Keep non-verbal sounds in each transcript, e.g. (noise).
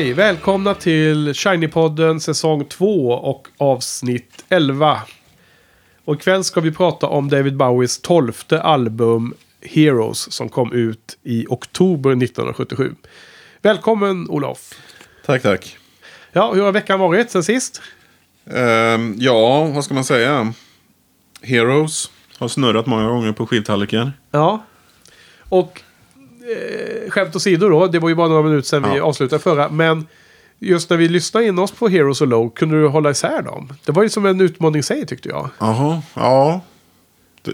Okej, välkomna till Shiny-podden säsong 2 och avsnitt 11. Och ikväll ska vi prata om David Bowies tolfte album Heroes som kom ut i oktober 1977. Välkommen Olof! Tack, tack. Ja, hur har veckan varit sen sist? Ehm, ja, vad ska man säga? Heroes har snurrat många gånger på skivtallriken. Ja. Och eh, skämt åsido då, det var ju bara några minuter sedan vi avslutade förra. Men just när vi lyssnade in oss på Heroes och Low, kunde du hålla isär dem? Det var ju som en utmaning i sig tyckte jag. Jaha, ja. Det-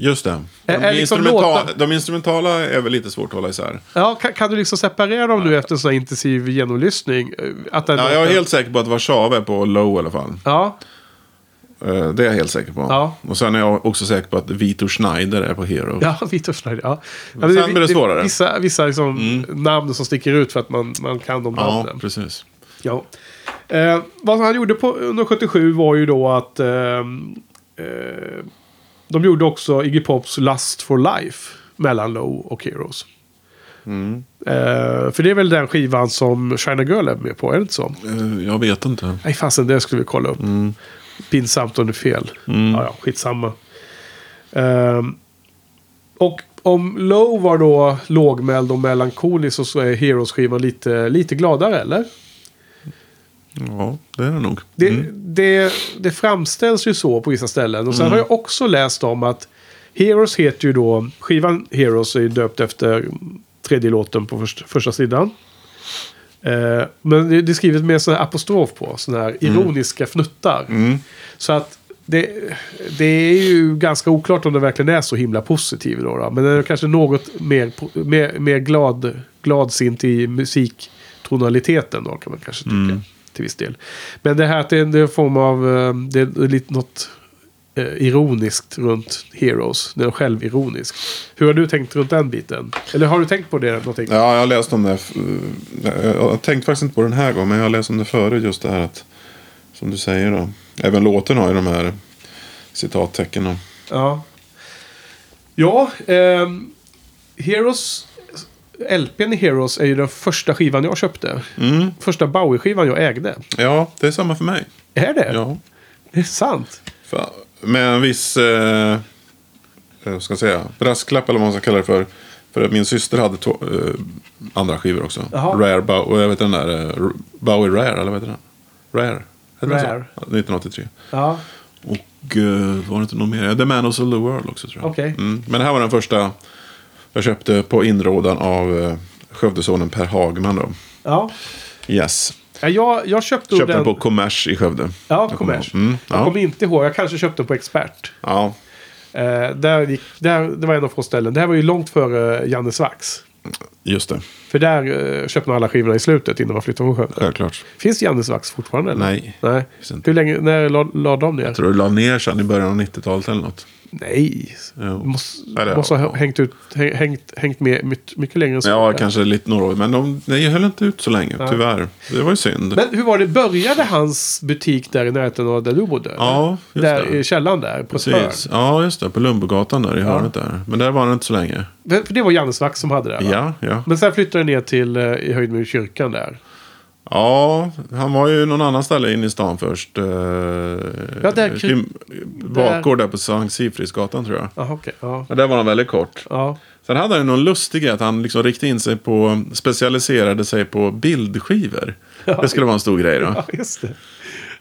Just det. De, Är- är liksom instrumenta- låtar- de instrumentala är väl lite svårt att hålla isär. Ja, kan, kan du liksom separera dem nu efter en sån här intensiv genomlyssning? Eh, Att den Ja, jag är helt säker på att Warszawa är på low i alla fall. Ja, Det är jag helt säker på. Ja. Och sen är jag också säker på att Vito Schneider är på Hero. ja (laughs) Vitor Schneider. Ja. Ja, Sen blir det svårare. Mm. Vissa, vissa liksom namn som sticker ut för att man, man kan de Ja, namnen. precis. Ja. Eh, vad han gjorde på, under 77 var ju då att ehm, eh, de gjorde också Iggy Pops Lust for Life mellan Low och Heroes. Mm. Eh, för det är väl den skivan som China Girl är med på, är det inte så? Eh, Jag vet inte. Nej, fasen, det skulle vi kolla upp. Mm. Pinsamt om det är fel. Ja, ja, skitsamma. Ehm, och om Low var då lågmäld och melankolisk så är Heroes-skivan lite, lite gladare, eller? Ja, det är det nog. Det, Mm. det, det framställs ju så på vissa ställen. Och sen har jag också läst om att Heroes heter ju då... Skivan Heroes är ju döpt efter tredje låten på först, första sidan. Eh, men det, det är skrivet med sån här apostrof på. Såna här ironiska fnuttar. Mm. Så att det, det är ju ganska oklart om det verkligen är så himla positiv. Då, då. Men den är kanske något mer, mer, mer glad, gladsint i musiktonaliteten då kan man kanske tycka. Till viss del. Men det här att det är en form av, eh, det är lite något ironiskt runt Heroes. Det är självironisk. Hur har du tänkt runt den biten? Eller har du tänkt på det någonting? Ja, jag har läst om det. eh, Jag har tänkt faktiskt inte på den här gången, men jag har läst om det förut. Just det här att, som du säger då. Även låten har ju de här citattecken. då. Ja. Ja, ehm, Heroes... LPn i Heroes är ju den första skivan jag köpte. Mm. Första Bowie-skivan jag ägde. Ja, det är samma för mig. Är det? Ja. Det är sant. För, med en viss, eh, eh, ska jag säga, brasklapp eller vad man ska kalla det för. För att min syster hade to- eh, andra skivor också. Jaha. Rare Bowie, jag vet den där, eh, Bowie Rare, eller vad heter den? Rare? Den så? Rare. Ja, 1983. Ja, Och uh, var det inte någon mer? The Man Sold the World också tror jag. Okej. Mm. Men det här var den första jag köpte på inrådan av uh, Skövdesonen Per Hagman då. ja. Yes. Ja jag, jag köpte, Köpte den... på Kommers i Skövde. Ja, Jag kommer kommers. Mm, Jag ja. kommer inte ihåg. Jag kanske köpte den på Expert. ja, Eh, där gick, där, det var en av få ställen. Det här var ju långt före Janne Svax. just det. För där eh, köpte man alla skivorna i slutet innan man flyttade från Skövde. Självklart. Finns Janne Wax fortfarande? Eller? Nej. Nej. Hur länge, när la, la de ner? Jag tror det la ner sen i början av 90-talet eller något. Nej. Jo. Måste, Ja, det- måste ha ja. hängt, ut, häng- hängt, hängt med mycket, längre än så. Ja, kanske lite några år. Men de, nej, höll inte ut så länge, tyvärr. Det var ju synd. Men hur var det? Började hans butik där i närheten av där du bodde? ja, just där det. i källaren där, på. Precis. Ja, just det. På Lumbogatan där i hörnet där. Men där var den inte så länge. För det var Jannes Vax som hade det? va? Ja, ja. Men sen flyttade det ner till eh, i höjd med kyrkan där. Ja, han var ju någon annan ställe inne i stan först. Eh, Ja, där- Kim- Bakgård där på Sankt Sifrisgatan tror jag. Jaha, okej. Ja. Men där var han väldigt kort. Ja. Sen hade han ju någon lustig grej att han liksom riktade in sig på, specialiserade sig på bildskivor. Det skulle vara en stor grej då. ja, just det.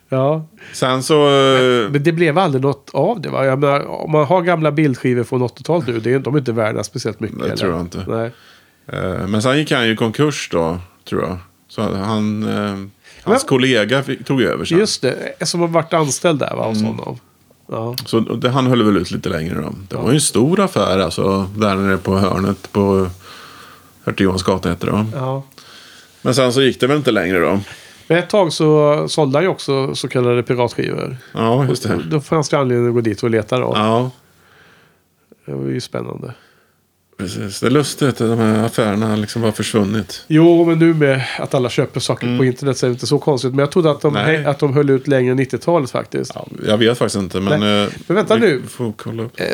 Ja, Sen så... eh, men det blev aldrig något av det va? Jag menar, om man har gamla bildskivor från 80-talet nu, det är, de är inte värda speciellt mycket. Det eller? tror jag inte. Nej. eh, Men sen gick han ju i konkurs då, tror jag. Så han... eh, Hans Men- kollega fick, tog över sen. Just det, som har varit anställd där va, hos Mm. honom. Ja. Så det, han höll väl ut lite längre då. Det var ju en stor affär alltså. Där nere på hörnet på Hertig Johans gata heter det va? ja. Men sen så gick det väl inte längre då. Men ett tag så sålde han ju också så kallade piratskivor. Ja, just det. Då fanns det anledning att gå dit och leta då. Ja, Det var ju spännande. Precis. Det är lustigt att de här affärerna liksom har försvunnit. Jo, men nu med att alla köper saker på internet så är det inte så konstigt. Men jag trodde att de, Mm. Nej. att de höll ut längre än 90-talet faktiskt. Ja, jag vet faktiskt inte, men... eh, Men vänta nu. får kolla upp. Eh,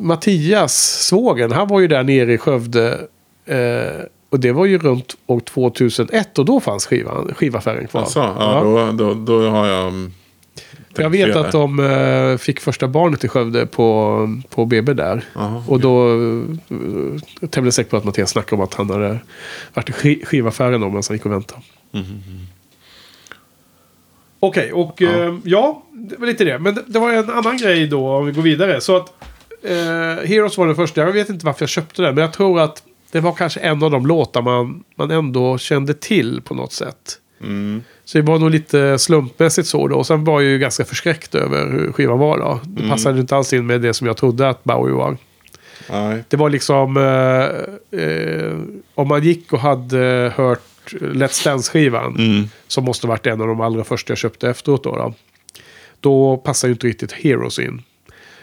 Mattias, svågen, han var ju där nere i Skövde. Eh, och det var ju runt år 2001 och då fanns skivan, skivaffären kvar. Alltså, ja, Då, då, då har jag... mm, jag vet att de eh, fick första barnet i Skövde på, på BB där. Jaha, och då uh, jag tämligen säker på att Mattias snackade om att han hade varit i ski- skivaffären då medan han gick och väntade. Mhm, Okej, och ja. ja, det var lite det. Men det, det var en annan grej då om vi går vidare. Så att eh, Heroes var den första. Jag vet inte varför jag köpte den. Men jag tror att det var kanske en av de låtar man, man ändå kände till på något sätt. Mm. Så det var nog lite slumpmässigt så då. Och sen var jag ju ganska förskräckt över hur skivan var då. Det Mm. passade inte alls in med det som jag trodde att Bowie var. Nej. Det var liksom... Eh, eh, om man gick och hade hört Let's Dance-skivan. Mm. Som måste varit en av de allra första jag köpte efteråt då. Då, då passar ju inte riktigt Heroes in.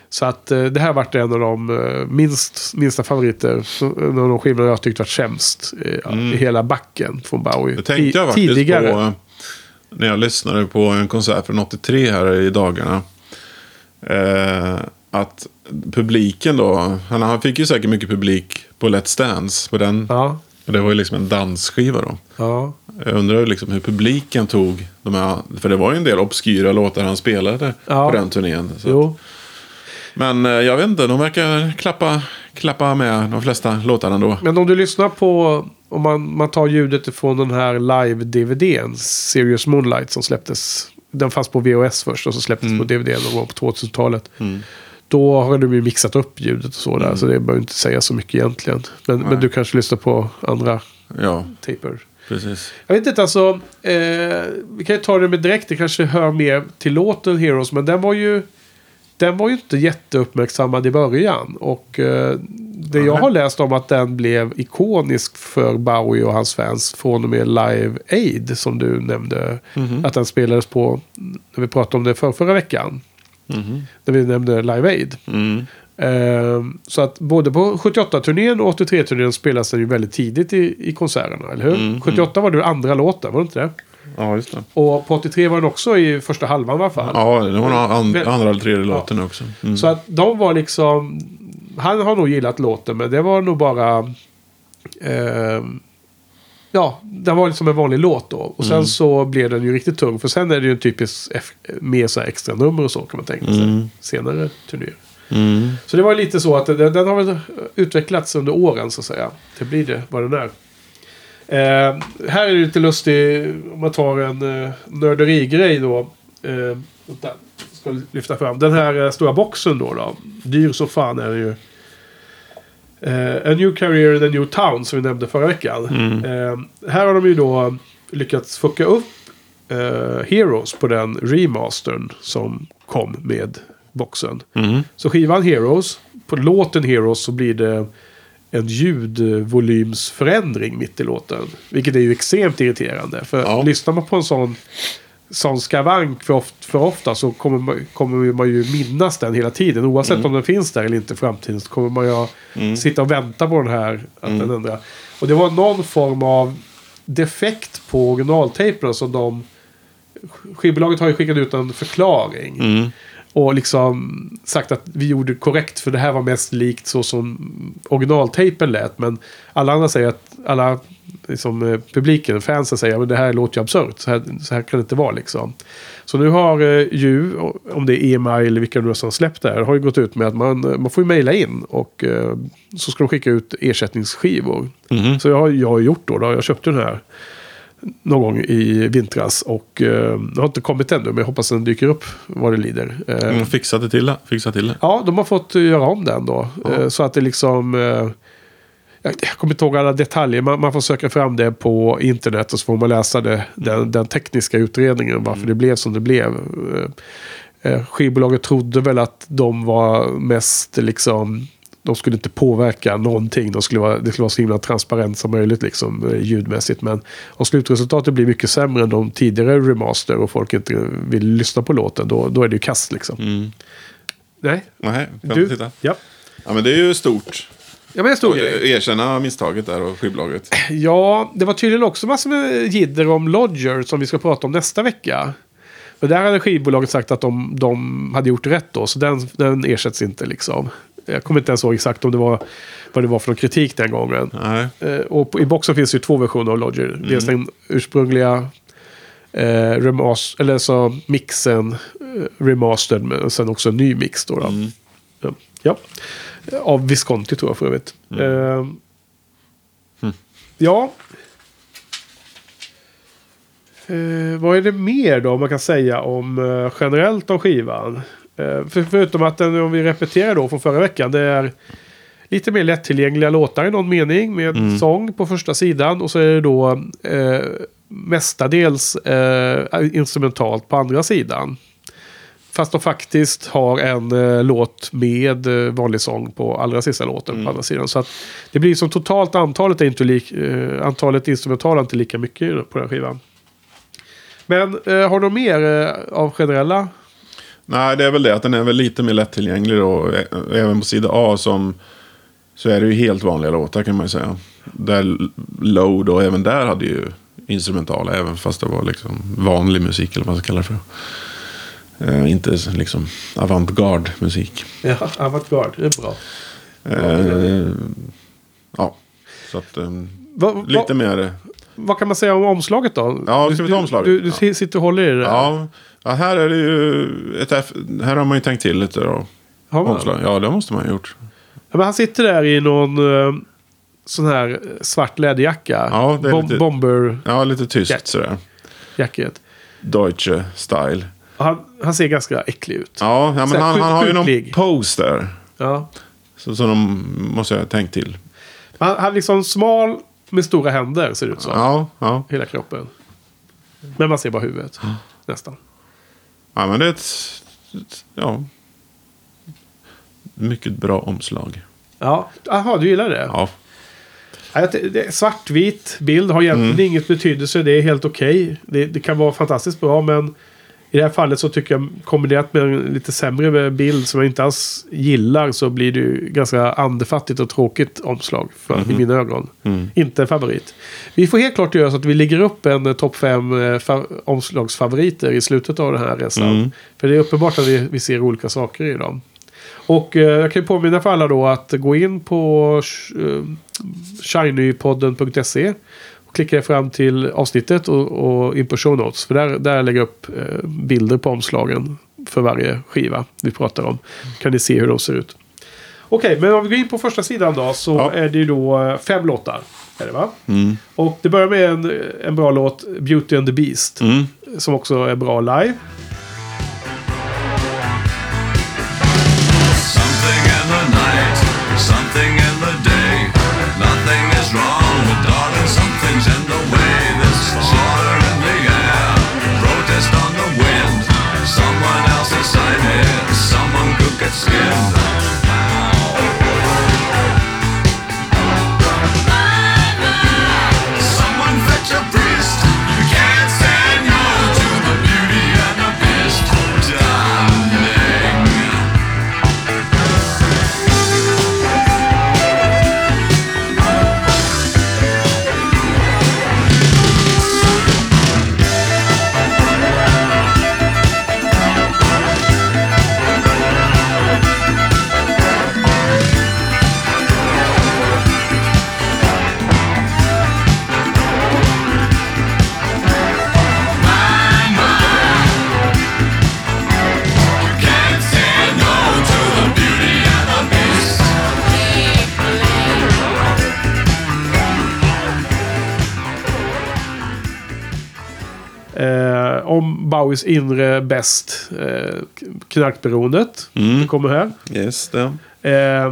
Så att eh, det här varit en av de eh, minst, minsta favoriter. En av de skivorna jag tyckt varit sämst eh, i hela backen från Bowie. Mm. Det tänkte jag Ti- faktiskt tidigare. på när jag lyssnade på en konsert från 83 här i dagarna. Eh, att publiken då, han, han fick ju säkert mycket publik på Let's Dance. På den, Ja, och det var ju liksom en dansskiva då. ja. Jag undrar liksom hur publiken tog de här, för det var ju en del obskyra låtar han spelade Ja. på den turnén. Så. Jo. Men eh, jag vet inte, de verkar klappa, klappa med de flesta låtarna ändå. Men om du lyssnar på, om man, man tar ljudet ifrån den här live-DVDn, Serious Moonlight som släpptes. Den fanns på VHS först och så släpptes på DVD någon gång på 2000-talet. Då har de ju mixat upp ljudet och så där, så det behöver inte säga så mycket egentligen. Men, men du kanske lyssnar på andra Ja, taper. precis. Jag vet inte, alltså. Eh, vi kan ju ta det med direkt. Det kanske hör mer till låten Heroes. Men den var ju... Den var ju inte jätteuppmärksammad i början. Och eh, det jag har läst om att den blev ikonisk för Bowie och hans fans. Från och med Live Aid som du nämnde. Att den spelades på när vi pratade om det för förra veckan. När vi nämnde Live Aid. Mm. Eh, så att både på 78-turnén och 83-turnén spelas den ju väldigt tidigt i, i konserterna, eller hur? Mm, 78 var det andra låten, var det inte det? Ja, just det. Och på 83 var den också i första halvan i alla fall. Ja, det var nog an, andra eller tredje låten också. Mm. Så att de var liksom... Han har nog gillat låten, men det var nog bara... Eh, ja, den var liksom en vanlig låt då. Och sen så blev den ju riktigt tung. För sen är det ju en typisk mer så extra nummer och så kan man tänka sig. Senare turnéer. Mm. Så det var lite så att den, den har väl utvecklats under åren så att säga. Det blir det vad den är. Eh, här är det lite lustigt om man tar en eh, nörderigrej då. Eh, vänta, ska lyfta fram. Den här eh, stora boxen då. då. Dyr så fan är den ju. Eh, a New Career in a New Town som vi nämnde förra veckan. Eh, här har de ju då lyckats fucka upp eh, Heroes på den remastern som kom med boxen. Mm. Så skivan Heroes, på låten Heroes så blir det en ljudvolymsförändring mitt i låten. Vilket är ju extremt irriterande. För Ja. lyssnar man på en sån sån skavank för, oft, för ofta så kommer man, kommer man ju minnas den hela tiden. Oavsett om den finns där eller inte i framtiden så kommer man ju Mm. sitta och vänta på den här. Att den ändrar. Och det var någon form av defekt på originaltejpen som de... Skivbolaget har ju skickat ut en förklaring. Mm. Och liksom sagt att vi gjorde korrekt för det här var mest likt så som originaltejpen lät. Men alla andra säger att, alla liksom, eh, publiken, fansen säger att det här låter ju absurt. Så här, så här kan det inte vara liksom. Så nu har eh, ju, om det är EMI eller vilka nu som släppt det här, har ju gått ut med att man, eh, man får ju mejla in och så ska de skicka ut ersättningsskivor. Mhm. Så jag har jag har gjort då, då, jag köpte den här någon gång i vintras och eh, det har inte kommit ännu men jag hoppas den dyker upp vad det lider. Eh, Mm, fixa det till det. Fixa till det. Ja, de har fått eh, göra om den då. Eh, Så att det liksom... eh, Jag kommer inte ihåg alla detaljer. Man, man får söka fram det på internet och så får man läsa det, den, den tekniska utredningen. Varför det blev som det blev. Eh, eh, Skivbolaget trodde väl att de var mest liksom... De skulle inte påverka någonting. De skulle vara, det skulle vara så himla transparent som möjligt liksom, eh, ljudmässigt. Men om slutresultatet blir mycket sämre än de tidigare remaster och folk inte vill lyssna på låten. Då, då är det ju kast liksom. Mm. Nej, Nej, du? titta? Ja. Ja, men det är ju stort. Ja, men en stor grej. erkänna misstaget där och skivbolaget. Ja, det var tydligen också massor med jidder om Lodger som vi ska prata om nästa vecka. Och där hade skivbolaget sagt att de, de hade gjort rätt då, så den, den ersätts inte liksom. Jag kommer inte ens ihåg exakt om det var, vad det var för kritik den gången. Eh, och på, i boxen finns ju två versioner av Lodger. Dels den ursprungliga eh, remas, eller så mixen eh, remastered, men sen också en ny mix då. då. Mm. Ja. ja. Av Visconti tror jag för övrigt. Eh, Ja. Eh, vad är det mer då man kan säga om eh, generellt om skivan? Eh, för, förutom att den, om vi repeterar då från förra veckan, det är lite mer lättillgängliga låtar i någon mening med sång på första sidan och så är det då eh, mestadels eh, instrumentalt på andra sidan. Fast de faktiskt har en eh, låt med eh, vanlig sång på allra sista låten på andra sidan. Så att det blir som totalt antalet är inte lik, eh, antalet instrumentala inte lika mycket på den skivan. Men eh, har de mer av generella? Nej, det är väl det att den är väl lite mer lättillgänglig då. Även på sida A som, så är det ju helt vanliga låtar kan man ju säga. Där Load och även där hade ju instrumentala, även fast det var liksom vanlig musik eller vad man ska kalla det för. Eh, inte liksom avantgarde musik. Ja, avantgarde, det är bra. Eh, ja, så att eh, Va, va, lite mer. Vad kan man säga om omslaget då? Ja, Du- ska vi ta du- omslaget? Du, du Ja. sitter och håller i det. Ja, ja, här är det ju ett F, här har man ju tänkt till lite då. Har man? Omslag. Ja, det måste man ha gjort. Ja, men han sitter där i någon eh, sån här eh, svart läderjacka. Ja, det är Bom- lite- Bomberjacket. Ja, lite tyst Ja. sådär. Deutsche style. Han, han ser ganska äcklig ut. Ja, ja men han, han har ju någon pose där. Ja. Så, så de måste jag ha tänkt till. Han, han är liksom smal med stora händer ser det ut som. Ja, ja. Hela kroppen. Men man ser bara huvudet. Nästan. ja men det är ett, ett ja, mycket bra omslag. Ja, Jaha, du gillar det? Ja, Ja, Svartvit bild har egentligen Mm. inget betydelse. Det är helt okej. Det, det kan vara fantastiskt bra men i det här fallet så tycker jag kombinerat med en lite sämre bild som jag inte alls gillar så blir det ju ganska andefattigt och tråkigt omslag för, Mhm. i mina ögon. Mm. Inte en favorit. Vi får helt klart göra så att vi lägger upp en eh, topp fem eh, fa- omslagsfavoriter i slutet av den här resan. Mm. För det är uppenbart att vi, vi ser olika saker i dem. Och eh, jag kan ju påminna för alla då att gå in på eh, shinypodden.se och klicka fram till avsnittet och, och in på show notes. För där, där lägger jag upp eh, bilder på omslagen för varje skiva vi pratar om. Kan ni se hur de ser ut. Okej, men om vi går in på första sidan då så Ja. är det ju då eh, fem låtar. Är det va? Mm. Och det börjar med en, en bra låt, Beauty and the Beast. Mm. Som också är bra live. Someone Bowies inre bäst. Eh, knarkberoendet. Mm. Det kommer här. Yes, det. Eh,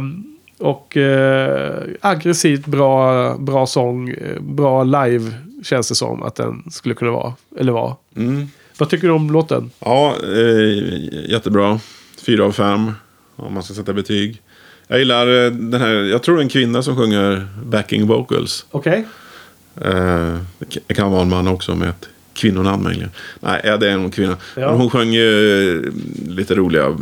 och eh, aggressivt bra, bra sång. eh, Bra live känns det som att den skulle kunna vara. Eller vara. Mm. Vad tycker du om låten? Ja, eh, jättebra. Fyra av fem. Om man ska sätta betyg. Jag gillar eh, den här, jag tror det är en kvinna som sjunger backing vocals. Okej. Eh, det k- det kan vara en man också med ett kvinnonamn möjligen. Nej, det är en kvinna. Ja. Men hon sjöng ju eh, lite roliga...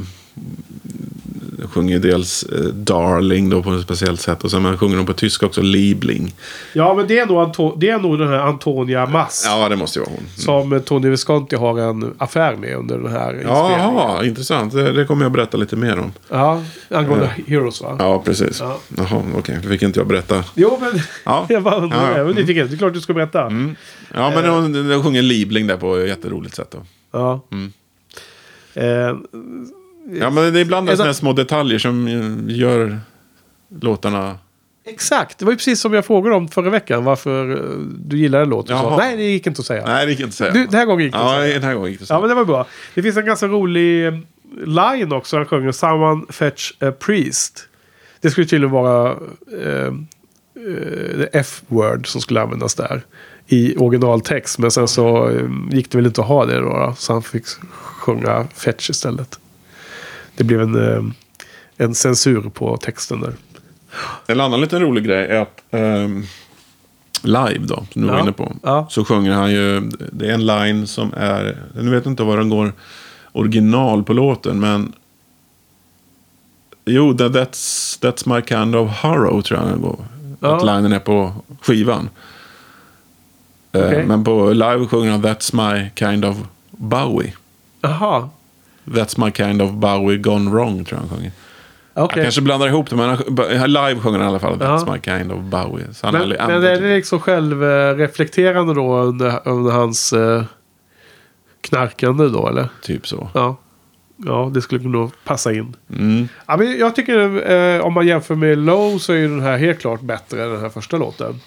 Sjunger ju dels eh, Darling då på ett speciellt sätt. Och sen sjunger hon på tyska också Liebling. Ja, men det är, nog Anto- det är nog den här Antonia Mass. Ja, det måste ju vara hon. Som eh, Tony Visconti har en affär med under den här inspelningen. Jaha, intressant. Det, det kommer jag berätta lite mer om. Ja, angående Heroes va? Ja, precis. Ja. Jaha, okej. Då fick inte jag berätta. Jo, men Ja. (laughs) jag bara undrar. Ja, ja. Nyfiken. Det är klart du ska berätta. Ja, men hon, hon sjunger Liebling där på ett jätteroligt sätt. Då. Ja. Mm. Eh, Ja, men det är ibland Alltså- sådana här små detaljer som eh, gör låtarna... exakt. Det var ju precis som jag frågade om förra veckan. Varför eh, du gillade låten. Jaha. nej, det gick inte att säga. Nej, det gick inte att säga. Du, den här gången gick det att Ja, säga. den här gången gick det så. Ja, men det var bra. Det finns en ganska rolig eh, line också. Han sjunger Someone fetch a priest. Det skulle tydligen vara eh, eh, F-word som skulle användas där. I originaltext. Men sen så eh, gick det väl inte att ha det då. då så han fick sjunga fetch istället. Det blev en, eh, en censur på texten där. En annan liten rolig grej är att ehm, live då, som du var Ja, inne på. ja. Så sjunger han ju, det är en line som är, nu vet jag inte var den går original på låten, men Jo, that, that's, that's my kind of horror tror jag den går. Ja. Att linen är på skivan. Eh, Okej. Men på live sjunger han That's my kind of Bowie. Jaha. That's my kind of Bowie gone wrong tror jag han sjunger. Okej. Jag kanske blandar ihop det, men live sjunger han i alla fall That's Ja. my kind of Bowie. Så han Men, aldrig men är det liksom självreflekterande då under, under hans eh, knarkande då eller? Typ så. Ja. Ja, det skulle nog passa in. Mm. Ja, men jag tycker eh, om man jämför med Low så är den här helt klart bättre än den här första låten.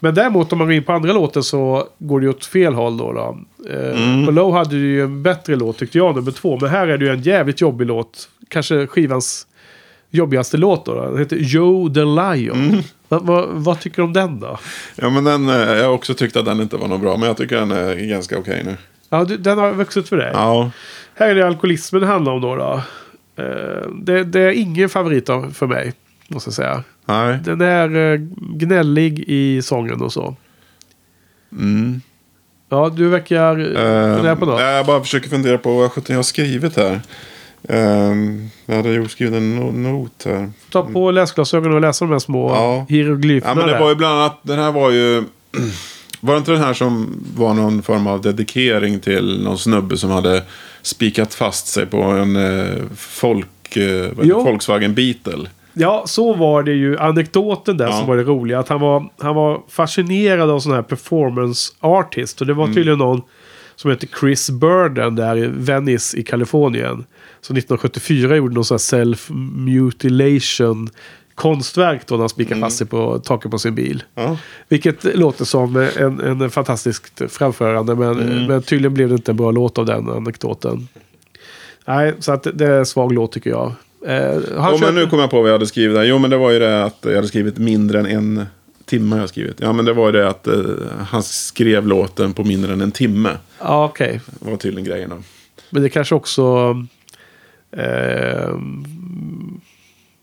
Men däremot om man går in på andra låten så går det ju åt fel håll då. då. Eh, På Low hade ju en bättre låt tyckte jag, nummer två. Men här är det ju en jävligt jobbig låt. Kanske skivans jobbigaste låt då. då. Den heter Joe the Lion. Va, va, vad tycker du om den då? Ja, men den, eh, jag har också tyckt att den inte var något bra, men jag tycker den är ganska okej nu. Ja, du, den har vuxit för dig. Ja, Här är det alkoholismen det handlar om då. då. Eh, det, det är ingen favorit av, för mig, måste jag säga. nej. Den är eh, gnällig i sången och så. Mm. Ja, du verkar uh, fundera på något. Jag bara försöker fundera på vad jag har skrivit här. Um, jag hade ju skrivit en no- not här. Ta på läsglasögon och läsa de här små Ja. hieroglyferna Ja, men det där. var ju bland annat, den här var ju... (clears throat) Var det inte den här som var någon form av dedikering till någon snubbe som hade spikat fast sig på en eh, folk, eh. Volkswagen Beetle? Ja, så var det ju. Anekdoten där Ja. som var det roliga. Att han var, han var fascinerad av sån här performance artist. Och det var Mm. tydligen någon som heter Chris Burden där i Venice i Kalifornien. Som 1974 gjorde någon sån här self-mutilation konstverk då när han spikade Mm. fast sig på taket på sin bil. Ja. Vilket låter som en, en fantastiskt framförande. Men, Mm. men tydligen blev det inte en bra låt av den anekdoten. Nej, så att det är en svag låt tycker jag. Eh, kör- men nu kommer jag på vad jag hade skrivit där. Jo, men det var ju det att jag hade skrivit mindre än en timme. Jag skrivit. Ja, men det var ju det att eh, han skrev låten på mindre än en timme. Ja, okej. Det var tydligen grejen då. Men det kanske också eh,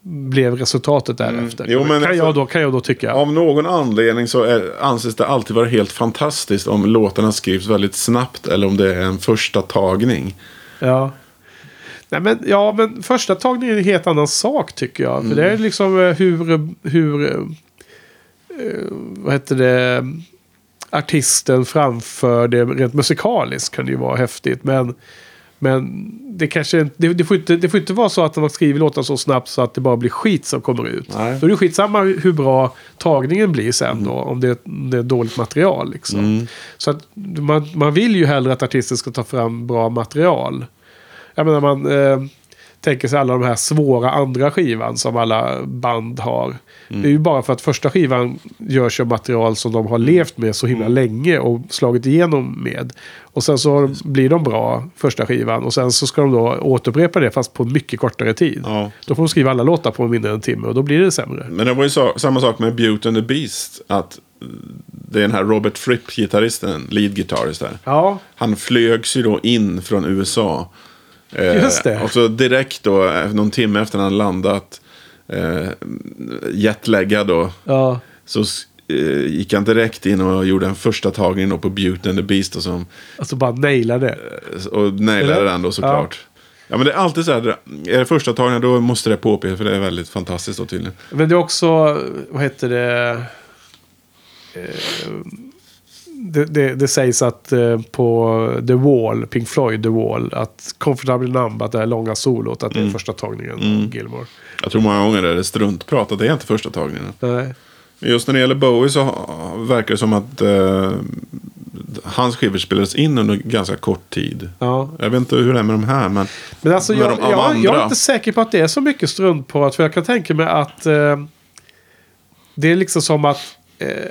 blev resultatet därefter. Mm. Jo, men kan, alltså- jag då, kan jag då tycka. Av någon anledning så är, anses det alltid vara helt fantastiskt om låtarna skrivs väldigt snabbt eller om det är en första tagning. Ja. Nej, men, ja, men första tagningen är en helt annan sak tycker jag. För det är liksom eh, hur, hur eh, eh, vad heter det, artisten framför det rent musikaliskt kan det ju vara häftigt. Men, men det kanske det, det, får inte, det får inte vara så att man skriver låtar så snabbt så att det bara blir skit som kommer ut. Nej. Då är det skitsamma hur bra tagningen blir sen då. Om det, det är dåligt material liksom. Så att man, man vill ju hellre att artisten ska ta fram bra material. Jag menar man... Eh, tänker sig alla de här svåra andra skivan som alla band har. Mm. Det är ju bara för att första skivan görs av material som de har levt med så himla Mm. länge och slagit igenom med. Och sen så blir de bra första skivan och sen så ska de då återupprepa det fast på mycket kortare tid. Ja. Då får de skriva alla låtar på mindre än en timme och då blir det sämre. Men det var ju så, samma sak med Beauty and the Beast. Att det är den här Robert Fripp, gitarristen, lead guitarist där. Ja, Han flögs ju då in från USA. Eh, Just det. Och så direkt då, eh, någon timme efter han landat, eh, jetlaggad då, ja. så eh, gick han direkt in och gjorde en första tagning då på Beauty and the Beast och, som, Alltså bara naila det. och nailade Eller? den då såklart. Ja. men det är alltid så här, är det första tagningen då måste det påpekas för det är väldigt fantastiskt då tydligen. Men det är också, vad heter det? Eh, Det, det, det sägs att eh, på The Wall, Pink Floyd The Wall, att Comfortably Numb, att det är långa solot, att det är första tagningen av Gilmore. Jag tror många gånger är det struntprat, att det är inte första tagningen. Nej. Just när det gäller Bowie så verkar det som att eh, hans skivor spelades in under ganska kort tid. Ja. Jag vet inte hur det är med de här, men... Men alltså jag, de- jag, jag är inte säker på att det är så mycket struntprat. För jag kan tänka mig att eh, det är liksom som att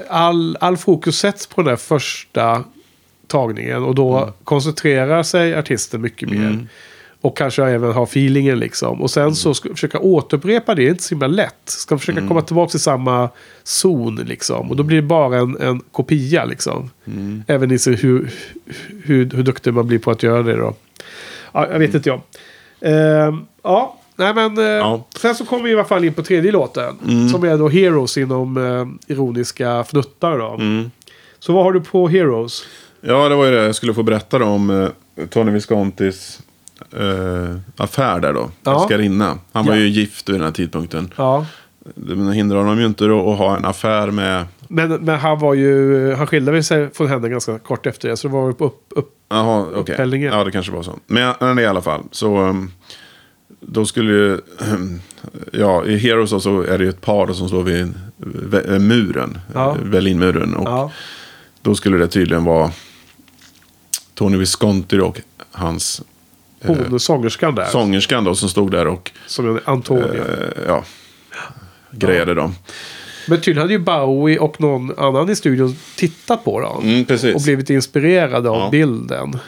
all, all fokus sätts på den första tagningen. Och då Mm. koncentrerar sig artisten mycket mer. Och kanske även har feelingen liksom. Och sen Mm. så ska försöka återupprepa det. är inte så himla lätt. Ska försöka Mm. komma tillbaka till samma zon liksom. Och då blir det bara en, en kopia liksom. Mm. Även i sig hur, hur, hur duktig man blir på att göra det då. Ja, jag vet inte jag. Ehm, ja, nej men. eh, Ja. Sen så kommer vi i alla fall in på tredje låten. Som är då Heroes inom eh, ironiska fnuttar då. Mm. Så vad har du på Heroes? Ja, det var ju det jag skulle få berätta om eh, Tony Viscontis eh, affär där då. Ja. Älskarinna. Han var Ja. ju gift vid den här tidpunkten. Ja. Det hindrar honom ju inte då att ha en affär med... Men, men han var ju, han skilde sig från henne ganska kort efter det. Så det var upp, upp, upp. Jaha, okej. Upphällningen. Ja, det kanske var så. Men, men i alla fall. Så um, då skulle ju... (clears throat) ja, i Heroes så är det ju ett par som står vid vä- muren. Ja. eh, Berlinmuren. Och Ja. då skulle det tydligen vara Tony Visconti och hans Hon, sångerskan där. sångerskan då som stod där och Som Antonia. eh, ja, grejade dem. Men tydligen hade ju Bowie och någon annan i studion tittat på dem. Mm. Och blivit inspirerade av Ja. bilden.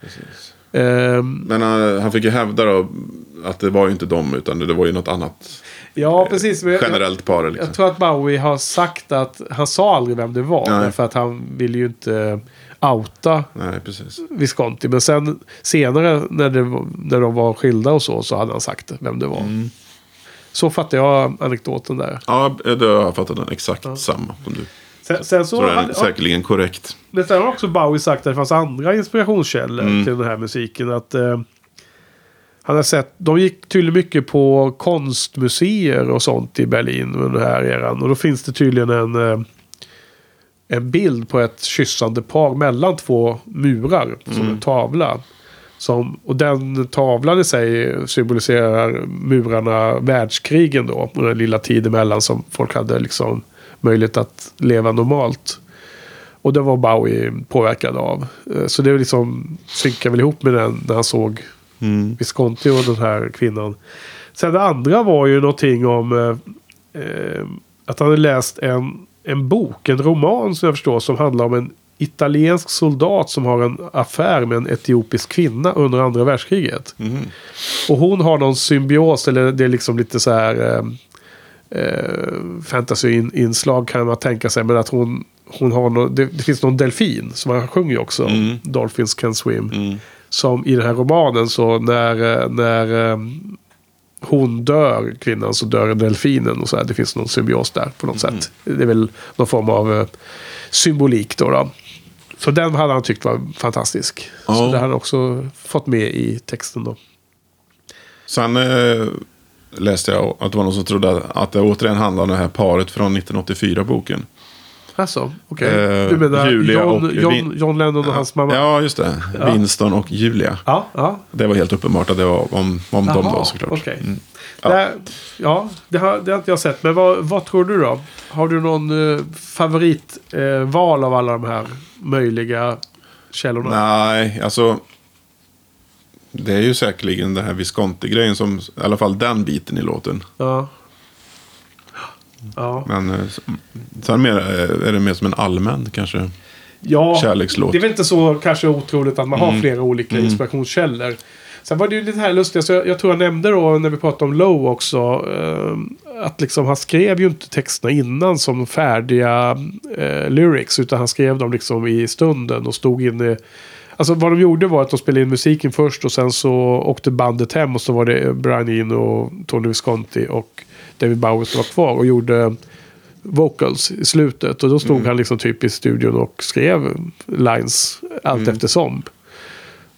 precis. Ehm, Men han, han fick ju hävda då att det var ju inte dem utan det var ju något annat ja, precis. Men generellt par. Liksom. jag tror att Bowie har sagt att han sa aldrig vem det var. Nej. För att han ville ju inte outa Nej, precis. Visconti. Men sen senare när, det, när de var skilda och så, så hade han sagt vem det var. Mm. Så fattar jag anekdoten där. Ja, det har jag fattat den exakt samma som du. Sen, sen så, Så det är hade, säkerligen korrekt. Men sen har också Bowie sagt att det fanns andra inspirationskällor Mm. till den här musiken. Att, eh, han har sett, de gick tydligen mycket på konstmuseer och sånt i Berlin under den här eran. Och då finns det tydligen en, eh, en bild på ett kyssande par mellan två murar. Som Mm. en tavla. Som, och den tavlan i sig symboliserar murarna världskrigen då. Och den lilla tiden emellan som folk hade liksom möjlighet att leva normalt. Och det var Bowie påverkad av. Eh, Så det liksom synkar väl ihop med den när han såg Mm. Visconti och den här kvinnan. Sen det andra var ju någonting om eh, eh, att han hade läst en, en bok, en roman som jag förstår, som handlar om en italiensk soldat som har en affär med en etiopisk kvinna under andra världskriget. Mhm. Och hon har någon symbios, eller det är liksom lite så här eh, eh, fantasy-inslag kan man tänka sig. Men att hon, hon har no, det, det finns någon delfin som han sjunger ju också. Mm. Dolphins can swim. Mm. Som i den här romanen så när, eh, när eh, hon dör, kvinnan, så dör delfinen. Och så här. Det finns någon symbios där på något Mm. sätt. Det är väl någon form av eh, symbolik då. då. Så den hade han tyckt var fantastisk. Så Ja. det hade han också fått med i texten då. Sen eh, läste jag att det var någon som trodde att det återigen handlade om det här paret från 1984-boken. Alltså, okej. Eh, du menar Julia John, och John, John Lennon och hans mamma? Ja, just det. Winston och Julia. ja. ja. Det var helt uppenbart att det var om, om dem Jaha, då såklart. okej. Mm. Ja, det, ja det, har, det har inte jag sett. Men vad, vad tror du då? Har du någon eh, favoritval eh, av alla de här möjliga källorna? Nej, alltså. Det är ju säkerligen den här Visconti-grejen som, i alla fall den biten i låten. Ja. Ja. Men eh, sen mer, eh, är det mer som en allmän kanske. ja, Kärlekslåt. det är väl inte så kanske otroligt att man har flera olika inspirationskällor. Sen var det ju lite här lustigt, så jag, jag tror jag nämnde då när vi pratade om Low också. Eh, att liksom han skrev ju inte texterna innan som färdiga eh, lyrics. Utan han skrev dem liksom i stunden och stod inne. Alltså vad de gjorde var att de spelade in musiken först och sen så åkte bandet hem och så var det Brian Eno och Tony Visconti och David Bowie som var kvar och gjorde vocals i slutet. Och då stod han liksom typ i studion och skrev lines allt eftersom.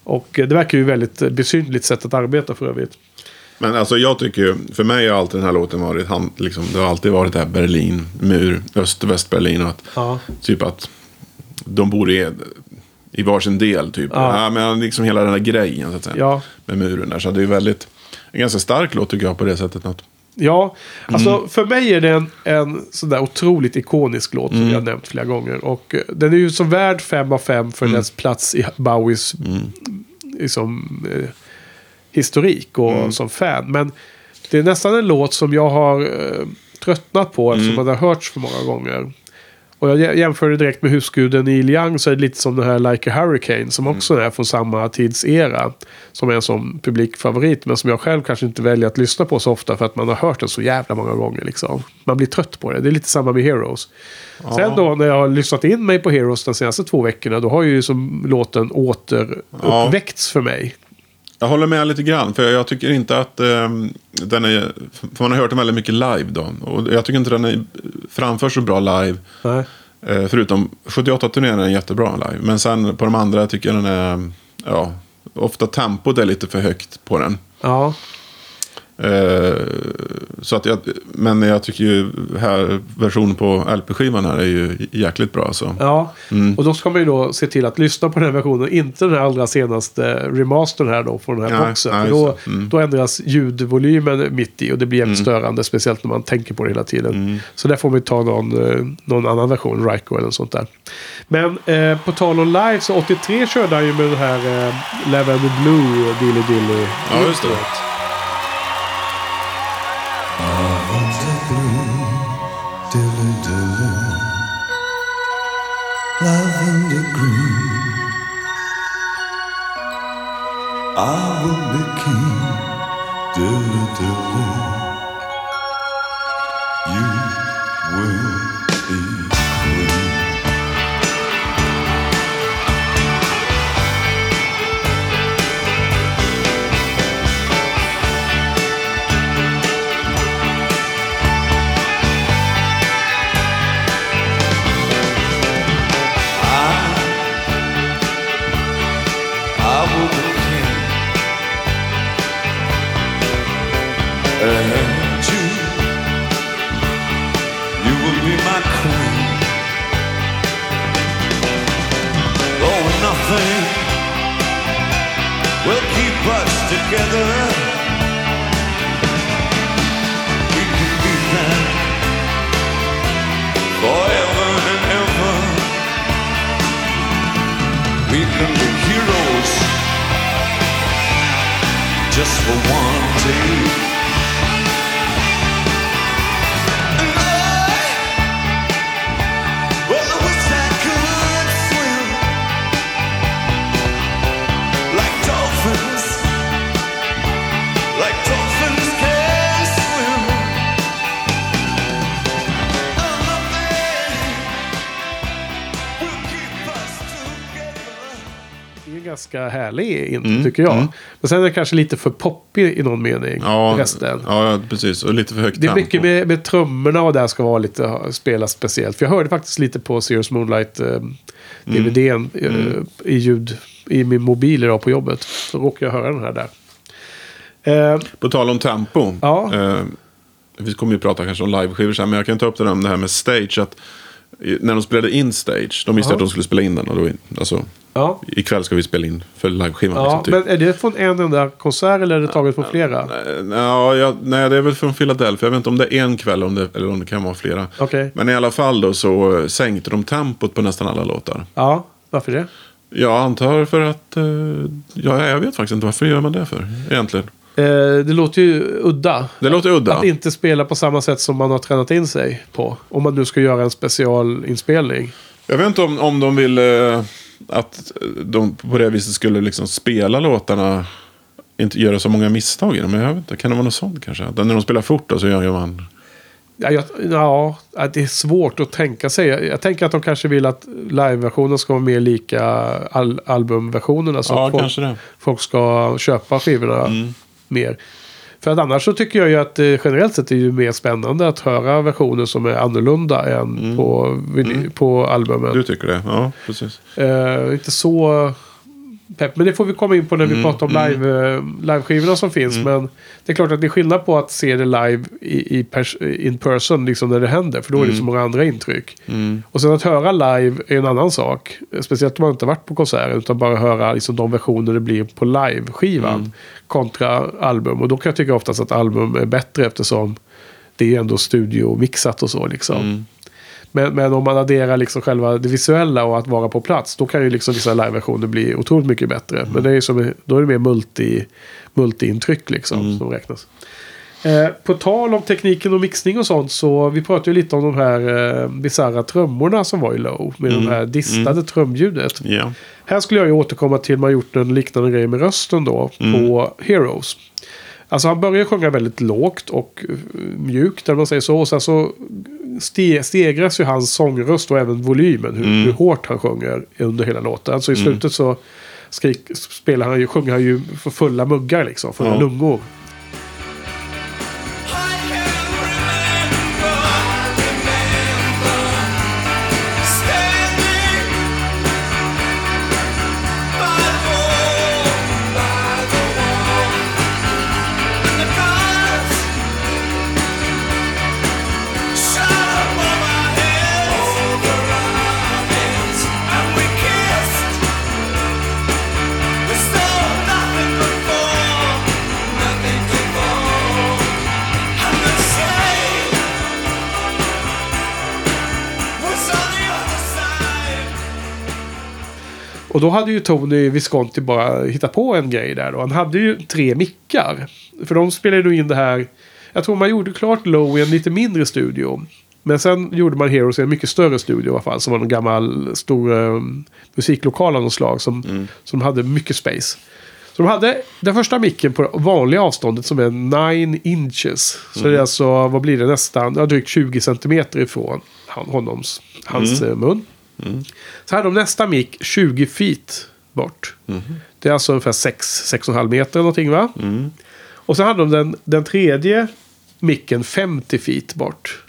Och eh, det verkar ju väldigt eh, besynnerligt sätt att arbeta för övrigt. Men alltså jag tycker ju, för mig har alltid den här låten varit, han, liksom, det har alltid varit det här Berlin, mur, öst och Att, Ja. Typ att de bor i, varsin del typ. Ja. Ja. men liksom hela den här grejen så att säga. Ja. Med muren där. Så det är väldigt, en ganska stark låt tycker jag på det sättet. Att, Ja, alltså Mm. för mig är det en, en sådär otroligt ikonisk låt Mm. som jag har nämnt flera gånger. Och eh, den är ju så värd fem av fem för Mm. dess plats i Bowies liksom, eh, historik och Mm. som fan. Men det är nästan en låt som jag har eh, tröttnat på eftersom Mm. den har hörts för många gånger. Och jag jä- jämför det direkt med husguden Neil Young så är det lite som den här Like a Hurricane som också är från samma tidsera. Som är en sån publikfavorit men som jag själv kanske inte väljer att lyssna på så ofta för att man har hört den så jävla många gånger. Liksom. Man blir trött på det. Det är lite samma med Heroes. Sen då när jag har lyssnat in mig på Heroes de senaste två veckorna då har ju som låten återuppväckts för mig. Jag håller med lite grann. För jag tycker inte att ehm, den är, för man har hört den väldigt mycket live då. Och jag tycker inte den är framförs så bra live. Nej. Eh, förutom 78-turnén är den jättebra live. Men sen på de andra tycker jag den är, ja, ofta tempot är lite för högt på den. Ja. Eh, så att jag, men jag tycker ju här versionen på LP-skivan här är ju jäkligt bra. Så. Ja, Mm. och då ska man ju då se till att lyssna på den versionen. Inte den här allra senaste remastern här då från den här Nej, boxen. nej, då. Mm. då ändras ljudvolymen mitt i och det blir jävligt störande. Speciellt när man tänker på det hela tiden. Mm. Så där får man ju ta någon, eh, någon annan version, Ryko eller något sånt där. Men eh, på tal om live så 83 körde han ju med den här eh, Lavender Blue Dilly Dilly. Ja, just det. I will be And you, you will be my queen. Oh, nothing will keep us together. We can be that forever and ever. We can be heroes just for one day. Ganska härlig intro tycker jag. Men sen är det kanske lite för poppig i någon mening. Mm, Ja, resten. ja, precis. Och lite för högt Det är mycket med, med trummorna och där ska vara lite spela speciellt. För jag hörde faktiskt lite på Serious Moonlight eh, DVDn Mm. eh, i ljud i min mobil idag på jobbet. Så råkade jag höra den här där. Eh, På tal om tempo. Ja. Eh, vi kommer ju prata kanske om liveskivor sen. Men jag kan ta upp det där om det här med stage. Att när de spelade in stage. De visste Ja. att de skulle spela in den. Och då, alltså, ja, ikväll ska vi spela in för liveskivan. ja liksom, typ. men är det från en enda konsert eller är det taget från flera? Eh, Ja, ja, nej, det är väl från Philadelphia. Jag vet inte om det är en kväll om det, eller om det kan vara flera. Okej. Men i alla fall då så eh, sänkte de tempot på nästan alla låtar. Ja, varför det? Jag antar för att... eh, ja, jag vet faktiskt inte varför gör man det för egentligen. Eh, det låter ju udda. Det låter udda. Att inte spela på samma sätt som man har tränat in sig på. Om man nu ska göra en specialinspelning. Jag vet inte om, om de vill eh, att de på det viset skulle liksom spela låtarna. Inte göra så många misstag i dem. Men jag vet inte, kan det vara något sånt kanske? Att när de spelar fort då så gör man... Ja, jag, ja, det är svårt att tänka sig. Jag, jag tänker att de kanske vill att liveversionen ska vara mer lika al albumversionerna. Så Ja, folk, folk ska köpa skivorna mer. För att annars så tycker jag ju att det generellt sett är ju mer spännande att höra versioner som är annorlunda än på, vinyl- på albumen. Du tycker det? Ja, precis. Eh, inte så pepp. Men det får vi komma in på när vi Mm, pratar om live, eh, liveskivorna som finns. Men det är klart att det är skillnad på att se det live i, i pers- in person, liksom när det händer. För då är Mm. det så många andra intryck. Och sen att höra live är en annan sak. Speciellt om man inte varit på konserten. Utan bara höra liksom, de versioner det blir på live-skivan. Mm. Kontra album. Och då kan jag tycka oftast att album är bättre eftersom det är ändå studiomixat och så liksom. Mm. Men, men om man adderar liksom själva det visuella och att vara på plats. Då kan ju liksom vissa liveversioner bli otroligt mycket bättre. Men det är som, då är det mer multi, multi-intryck liksom som räknas. Eh, på tal om tekniken och mixning och sånt så vi pratade ju lite om de här eh, bisarra trummorna som var i Low. Med de här distade trumljudet. Ja. Här skulle jag ju återkomma till man gjort en liknande grej med rösten då på Heroes. Alltså han börjar sjunga väldigt lågt och eh, mjukt, eller man säger så. Och sen så ste stegras ju hans sångröst och även volymen. Hur, hur hårt han sjunger under hela låten. Så i slutet så skrik, spelar han ju, sjunger han ju för fulla muggar liksom. Fulla Ja. lungor. Och då hade ju Tony Visconti bara hittat på en grej där då. Han hade ju tre mickar. För de spelade ju in det här. Jag tror man gjorde klart Low i en lite mindre studio. Men sen gjorde man Heroes i en mycket större studio i alla fall. Som var en gammal stor um, musiklokal av något slag. Som, som hade mycket space. Så de hade den första micken på vanliga avståndet som är 9 inches. Så det är alltså, vad blir det nästan, ja, drygt 20 centimeter ifrån honoms, hans eh, mun. Så hade de nästa mick 20 feet bort. Det är alltså ungefär 6-6,5 meter eller någonting va? Och så hade de den, den tredje micken 50 feet bort.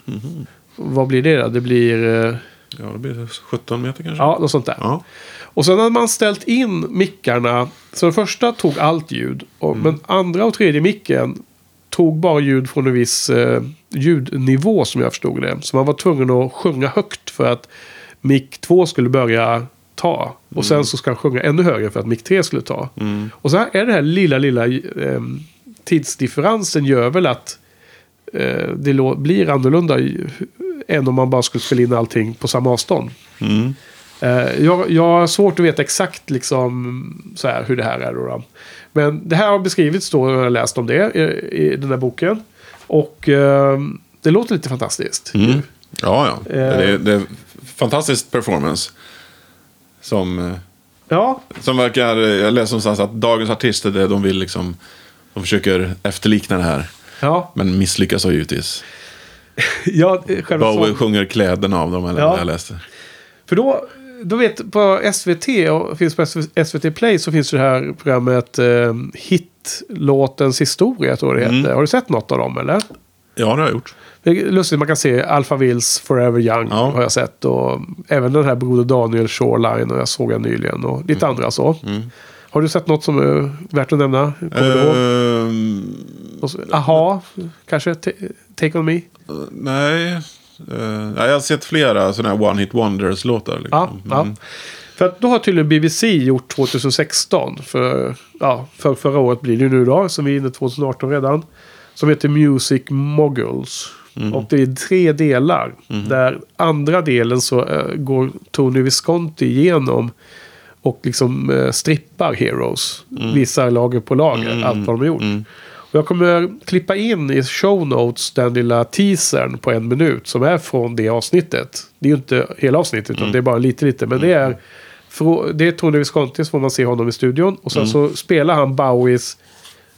Vad blir det då? Det blir... eh, ja, det blir 17 meter kanske. Ja, något sånt där. Ja. Och sen hade man ställt in mickarna. Så den första tog allt ljud. Och, Men andra och tredje micken tog bara ljud från en viss eh, ljudnivå som jag förstod det. Så man var tvungen att sjunga högt för att mick 2 skulle börja ta. Och sen så ska han sjunga ännu högre för att mick 3 skulle ta. Och så här är det här lilla, lilla eh, tidsdifferensen gör väl att eh, det blir annorlunda än om man bara skulle spela in allting på samma avstånd. Eh, jag, jag har svårt att veta exakt liksom, så här, hur det här är. Då, då. Men det här har beskrivits då, jag har läst om det i, i den här boken. Och eh, det låter lite fantastiskt. Ja, ja. Eh. Det, det fantastisk performance. Som, eh, Ja, som verkar, jag läste någonstans att dagens artister, det de vill liksom, de försöker efterlikna det här. ja, Men misslyckas då givetvis. (laughs) ja själva Bowie sång- sjunger kläderna av dem, eller Ja. jag läste. För då, då vet på SVT och finns på SVT Play så finns det här programmet eh, Hitlåtens historia tror jag det heter. Har du sett något av dem eller? Ja, det har jag gjort. Det är lustigt, man kan se Alphavilles Forever Young Ja. har jag sett. Och även den här Broder Daniel Shoreline och jag såg den nyligen. Och lite andra så. Har du sett något som är värt att nämna? Så- Aha, kanske? Ta- Take On Me? nej. Eh, ja, jag har sett flera sådana här One Hit Wonders-låtar. Liksom. Ja, ja. För att då har tydligen BBC gjort 2016. För, ja, för förra året blir det ju nu då. Som vi är inne i 2018 redan. Som heter Music Moguls. Och det är tre delar. Där andra delen så eh, går Tony Visconti igenom och liksom eh, strippar Heroes. Visar lager på lager, allt vad de har gjort. Och jag kommer klippa in i show notes den lilla teasern på en minut som är från det avsnittet. Det är ju inte hela avsnittet, utan det är bara lite, lite. Men det är, det är Tony Visconti, så får man se honom i studion. Och sen så spelar han Bowies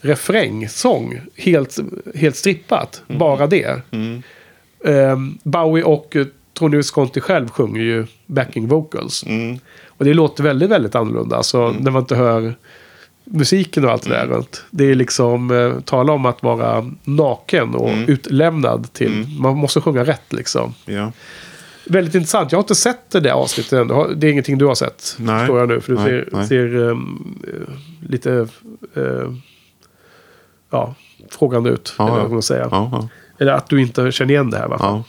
refrängsång helt, helt strippat. Bara det. Ehm, Bowie och eh, Tony Visconti själv sjunger ju backing vocals. Och det låter väldigt, väldigt annorlunda. Alltså när man inte hör musiken och allt det där runt. Det är liksom, eh, tala om att vara naken och utlämnad till, man måste sjunga rätt liksom. Ja. Väldigt intressant. Jag har inte sett det där avsnittet än. Det är ingenting du har sett. Nej. Förstår jag nu. För du Nej, ser, nej. ser eh, lite eh, ja, frågande ut. Ja, eller vad man säger. Ja. Eller att du inte känner igen det här. Va? Ja.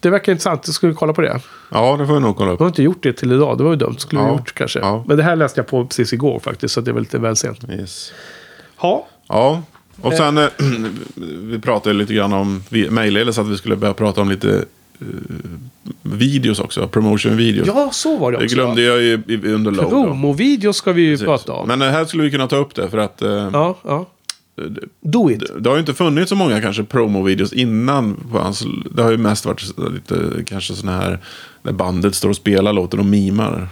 Det verkar intressant. Jag skulle kolla på det. ja, det får jag nog kolla upp. Jag har inte gjort det till idag. Det var ju dumt. Skulle Ja. gjort kanske. Ja. Men det här läste jag på precis igår faktiskt. Så det är väl lite väl sent. Yes. Ja. Ja, och sen eh, (clears throat) vi pratade lite grann om, vi mejlade så att vi skulle börja prata om lite videos också, promotion-videos. ja, så var det det också. glömde jag ju i- under low. Promovideos ska vi ju Precis. prata om. Men eh, här skulle vi kunna ta upp det för att eh, Ja, ja. Do it. det har ju inte funnits så många kanske promo-videos innan. På hans, det har ju mest varit lite kanske sådana här där bandet står och spelar låten och mimar.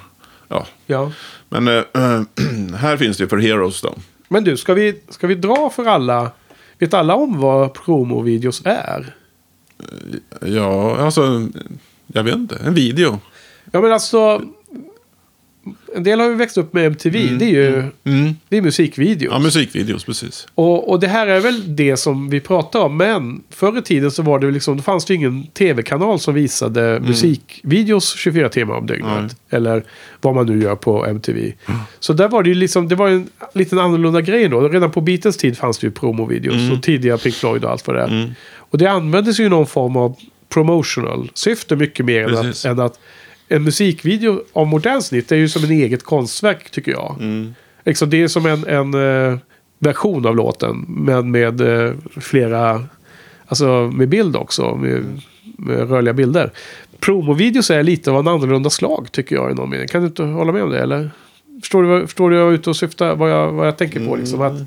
Ja. Ja. Men eh, (clears throat) här finns det ju för Heroes då. Men du, ska vi, ska vi dra för alla? Vet alla om vad promovideos är? Ja, alltså, jag vet inte. En video. Ja, men alltså... En del har ju växt upp med MTV. Det är ju Mm. det är musikvideos. Ja, musikvideos, precis. och, och det här är väl det som vi pratar om. Men förr i tiden så var det liksom, då fanns det ingen tv-kanal som visade musikvideos 24 timmar om dygnet. Mm. Nej. Eller vad man nu gör på MTV. Så där var det ju liksom, det var en liten annorlunda grej då. Redan på Beatles tid fanns det ju promovideos. Mm. Och tidiga Pink Floyd och allt vad det är. Och det användes ju någon form av promotional syfte mycket mer än att, än att en musikvideo av modern snitt är ju som en eget konstverk tycker jag. Mm. Liksom, det är som en, en eh, version av låten. Men med eh, flera, alltså med bild också. Med, med rörliga bilder. Promovideos är lite av en annorlunda slag tycker jag i någon mening. Kan du inte hålla med om det eller? Förstår du, förstår du jag är ute och syftar, vad jag, vad jag tänker på liksom? Att,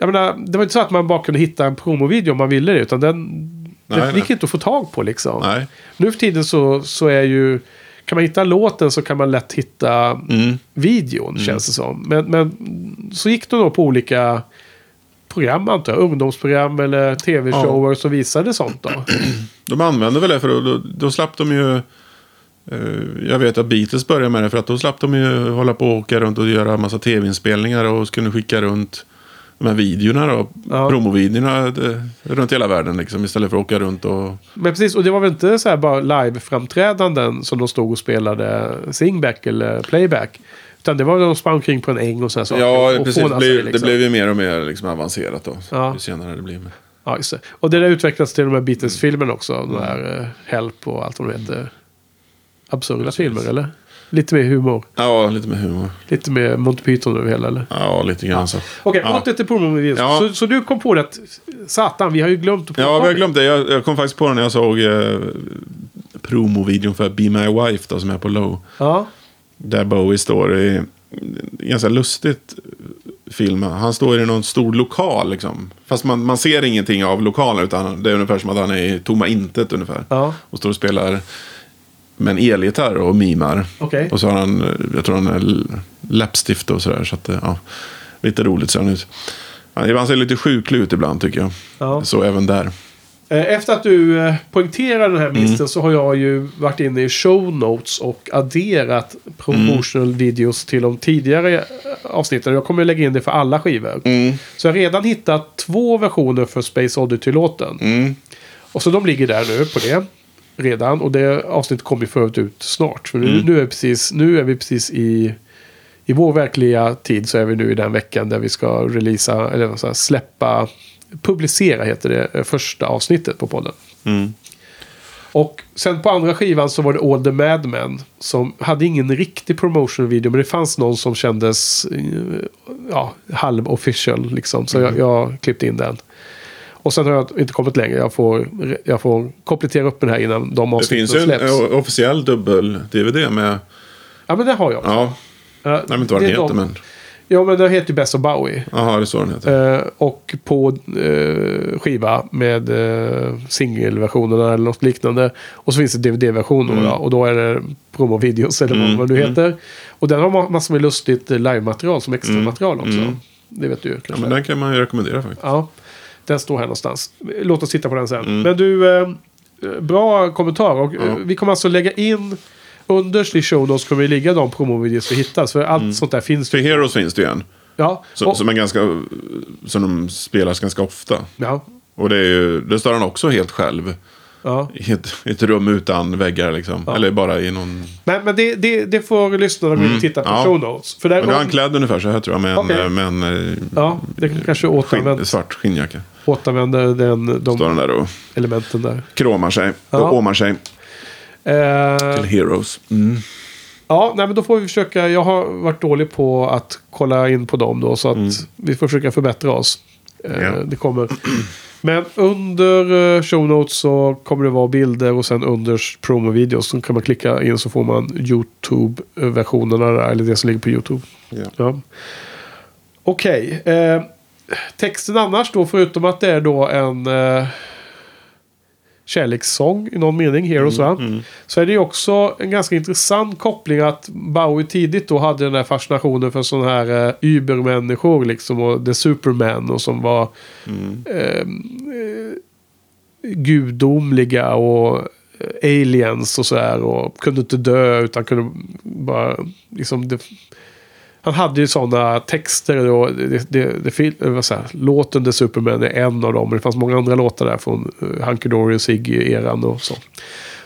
jag menar, det var inte så att man bara kunde hitta en promovideo om man ville det. Utan den, Nej, det nej. gick inte att få tag på liksom. Nej. Nu för tiden så, så är ju... Kan man hitta låten så kan man lätt hitta Mm. videon känns det som. Men, men så gick det då på olika program antar jag. Ungdomsprogram eller tv-shower som visade sånt då. (clears throat) De använde väl det för då, då, då slapp de ju... eh, jag vet att Beatles började med det för att då slapp de ju hålla på och åka runt och göra massa tv-inspelningar och skulle skicka runt de här videorna då. Ja. Promovideorna eh, runt hela världen liksom istället för att åka runt och... Men precis, och det var väl inte så här bara live-framträdanden som de stod och spelade singback eller playback. Utan det var de sprang omkring på en äng och sådana saker. Ja, och precis. Det blev, liksom. det blev ju mer och mer liksom avancerat då. Ja. Ju senare det blir. Ja, just det. Och det där utvecklades till de här Beatles-filmerna också. De här uh, Help och allt vad de heter. Absurda filmer, eller? Lite mer humor. Ja, lite med humor. Lite mer Monty Python över hela, eller? Ja, lite grann så. Okej, ja. åter till promovideos. Ja. Så, så du kom på det att, satan, vi har ju glömt att Ja, vi har glömt det. Jag, jag kom faktiskt på det när jag såg eh, promovideon för Be My Wife då, som är på Low. Ja, Där Bowie står i ganska lustigt film. Han står i någon stor lokal liksom. Fast man, man ser ingenting av lokalen utan det är ungefär som att han är i tomma intet ungefär. Ja. Och står och spelar med en elgitarr och mimar. Okej. Och så har han, jag tror han är läppstift och sådär. Så att, ja, lite roligt ser han ut. Han ser lite sjuklig ut ibland tycker jag. Ja. Så även där. Eh, Efter att du eh, poängterar den här Mm. missen så har jag ju varit inne i show notes och adderat promotional Mm. videos till de tidigare eh, avsnitten. Jag kommer lägga in det för alla skivor. Mm. Så jag har redan hittat två versioner för Space Oddity-låten. Mm. Och så de ligger där nu på det. Redan. Och det avsnittet kommer ju förut ut snart. För nu, Mm. nu, är, precis, nu är vi precis i... I vår verkliga tid så är vi nu i den veckan där vi ska releasa, eller jag säga, släppa, publicera heter det, eh, första avsnittet på podden. Mm. Och sen på andra skivan så var det All the Mad Men. Som hade ingen riktig promotion video. Men det fanns någon som kändes eh, ja, halv official liksom. Så jag, jag klippte in den. Och sen har jag inte kommit längre. Jag får, jag får komplettera upp den här innan de Det avsnitten finns ju en släpps. officiell dubbel-DVD med... Ja, men det har jag. Ja, Ja, jag vet inte vad det den heter de- men... Ja, men den heter ju Best of Bowie. Jaha, det är så den heter. Eh, och på eh, skiva med eh, singelversionerna eller något liknande. Och så finns det DVD-version Mm. och då är det promo-videos eller vad det nu heter. Och den har ma- massor med lustigt live-material som extra material också. Det vet du ju Mm. Ja, men den kan man ju rekommendera faktiskt. Ja, den står här någonstans. Låt oss titta på den sen. Mm. Men du, eh, bra kommentar. Och, eh, Vi kommer alltså lägga in underst i show notes kommer det ligga de promovideos vi hittar. Så allt sånt där finns. För Heroes finns det ju en. Ja, Som, och, som, är ganska, som de spelas ganska ofta. ja, Och det är ju, det står han också helt själv. Ja. I ett, ett rum utan väggar liksom. Eller bara i någon... Men, men det, det, det får lyssnarna och titta på Mm. Ja. show notes. För där, Men nu har han klädd ungefär så här tror jag. Med en, med en eh, ja, det kanske skinn, återanvänder, svart skinnjacka. återanvänder den, Står de han där och elementen där. kråmar sig. Ja. Och åmar sig Eh, till Heroes. Mm. Ja, nej, men då får vi försöka. Jag har varit dålig på att kolla in på dem då. Så att vi får försöka förbättra oss. Eh, Mm. Ja. Det kommer. Men under eh, show notes så kommer det vara bilder och sen under promo-videos. Så kan man klicka in så får man YouTube-versionerna där. Eller det som ligger på YouTube. Ja. Ja. Okej. Eh, texten annars då, förutom att det är då en eh, kärlekssång i någon mening, Heroes va? Så är det ju också en ganska intressant koppling att Bowie tidigt då hade den där fascinationen för sådana här eh, übermänniskor liksom och The Superman och som var eh, eh, gudomliga och eh, aliens och sådär och kunde inte dö utan kunde bara liksom det, han hade ju sådana texter och det, det, det, fil- här, låten The Superman är en av dem. Men det fanns många andra låtar där från uh, Hunky Dory och Ziggy-eran och så.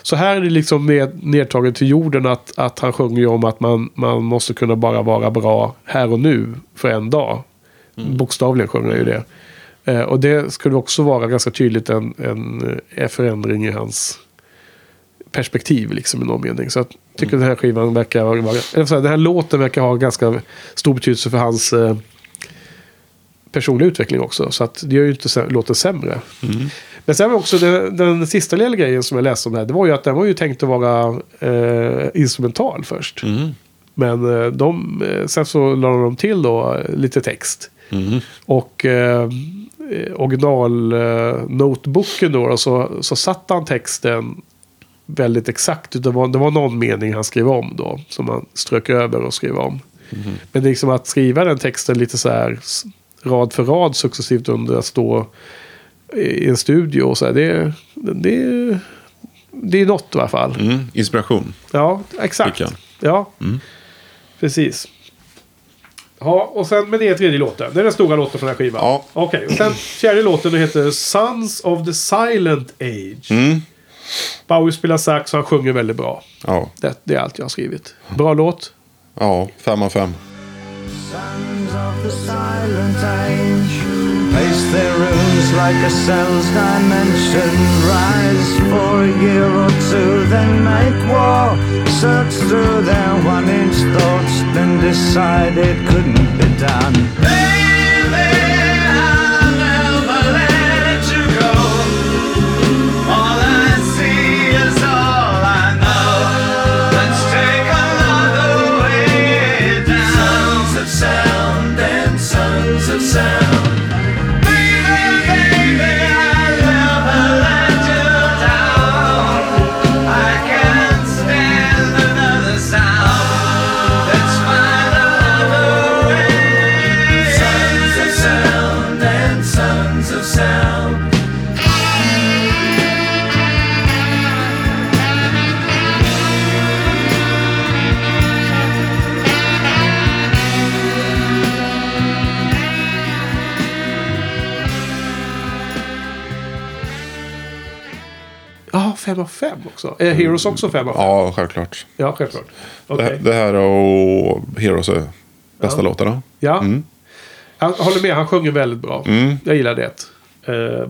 Så här är det liksom ned, nedtaget till jorden att, att han sjunger ju om att man, man måste kunna bara vara bra här och nu för en dag. Bokstavligen sjunger han ju det. Eh, och det skulle också vara ganska tydligt en, en eh, förändring i hans perspektiv liksom i någon mening. Så jag tycker den här skivan verkar vara, den här låten verkar ha ganska stor betydelse för hans eh, personliga utveckling också. Så att det gör ju inte låten sämre. Men sen var också den, den sista lilla grejen som jag läste om det här. Det var ju att den var ju tänkt att vara eh, instrumental först. Men eh, de, eh, sen så la de till då eh, lite text. Och eh, eh, original eh, notebooken då, då så, så satte han texten väldigt exakt. Det var, det var någon mening han skrev om då. Som han strök över och skrev om. Men det är liksom att skriva den texten lite så här rad för rad successivt under att stå i en studio och så här. Det, det, det är något i alla fall. Mm. Inspiration. Ja, exakt. Ja, precis. Ja, och sen med det är tredje låten. Det är den stora låten från den här skivan. Ja. Okej, och sen fjärde låten heter Sons of the Silent Age. Mm. Bowie spelar sax och han sjunger väldigt bra. Ja. Det, det är allt jag har skrivit. Bra låt. ja, fem av fem. Sons of the silent age pace their rooms like a cell's dimension. Rise for a year or two, then make war. Search through their one-inch thoughts, then decide it couldn't be done. Fem av fem också. Är Heroes också fem av fem? Ja, självklart. Ja, självklart. Det, Okej. här- det här och Heroes är bästa Ja. låtarna. Ja. Jag håller med, han sjunger väldigt bra. Mm. Jag gillar det. Uh,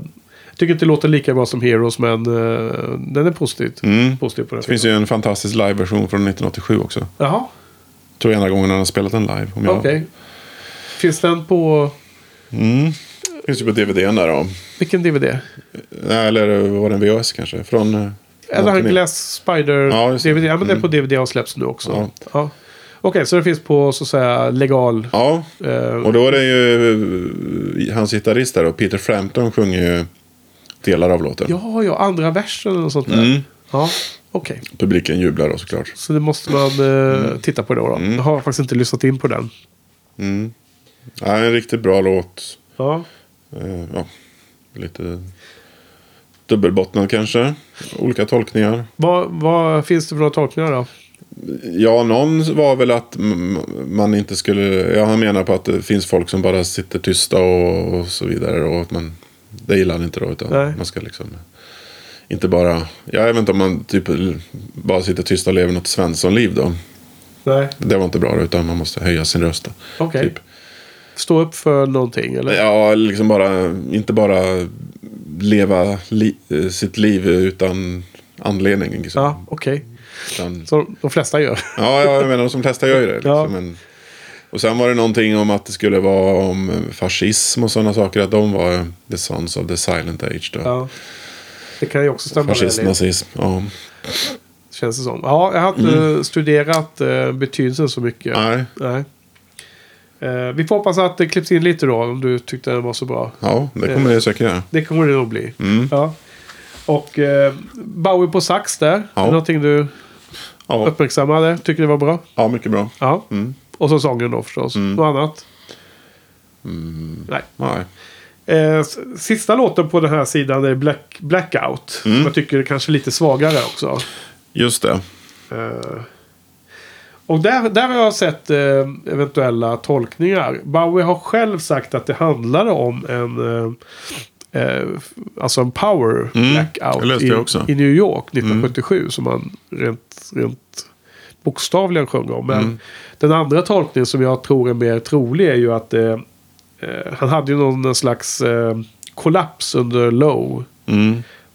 tycker inte det låter lika bra som Heroes, men eh, den är positiv. Mm. positiv på den Det finns ju en fantastisk liveversion från 1987 också. Jaha, tror jag enda gången han har spelat den live. Okej. Finns den på... Mm. Finns ju på DVD där då. Vilken DVD? Eller var det en VHS kanske? Från... eh, Eller han. Glass Spider Ja. DVD. Ja, men det är på DVD har släppts nu också. Ja. Ja. Okej, så det finns på så att säga legal... Ja, eh, och då är det ju eh, hans gitarrist där då, Peter Frampton sjunger ju delar av låten. Ja, ja, andra versen och sånt där. Mm. Ja, okej. Publiken jublar då såklart. Så det måste man eh, titta på då. då. Mm. Jag har faktiskt inte lyssnat in på den. Mm. Ja, en riktigt bra låt. Ja. Eh, ja, lite dubbelbottnad kanske. Olika tolkningar. Vad, vad finns det för några tolkningar då? Ja, någon var väl att man inte skulle... Ja, han menar på att det finns folk som bara sitter tysta och, och så vidare. Och att man, det gillar han inte då. Utan Nej. man ska liksom... Inte bara... Jag vet inte om man typ bara sitter tyst och lever något Svensson-liv då. Nej. Det var inte bra då, utan man måste höja sin röst. Okej. Typ. Stå upp för någonting eller? Ja, liksom bara... Inte bara leva li, eh, sitt liv utan anledning. Liksom. Ja, okej. Utan, Som de flesta gör. Ja, ja, jag menar de flesta gör ju det. (laughs) Liksom. Ja. Men, och sen var det någonting om att det skulle vara om fascism och sådana saker. Att de var the sons of the silent age. Då. Ja. Det kan ju också stämma. Fascism, nazism. Ja. Känns det som. Ja, jag har inte Mm. studerat eh, betydelsen så mycket. Nej. Nej. Eh, vi får hoppas att det klipps in lite då om du tyckte den var så bra. ja, det kommer det säkert göra. Det kommer det nog bli. Mm. Ja. Och eh, Bowie på sax där. Ja. Är det någonting du Ja, uppmärksammade? Tycker det var bra? ja, mycket bra. Ja. Mm. Och så sången då förstås. Något annat? Nej. Nej. Eh, sista låten på den här sidan är Black, Blackout. Mm. Som jag tycker är kanske lite svagare också. Just det. Eh, och där, där har jag sett eh, eventuella tolkningar. Bowie har själv sagt att det handlade om en... Eh, eh, alltså en power Mm, blackout i. Mm. i New York 1977. Som han rent, rent bokstavligen sjöng om. Men Mm. den andra tolkningen som jag tror är mer trolig är ju att eh, eh, han hade ju någon slags eh, kollaps under Low.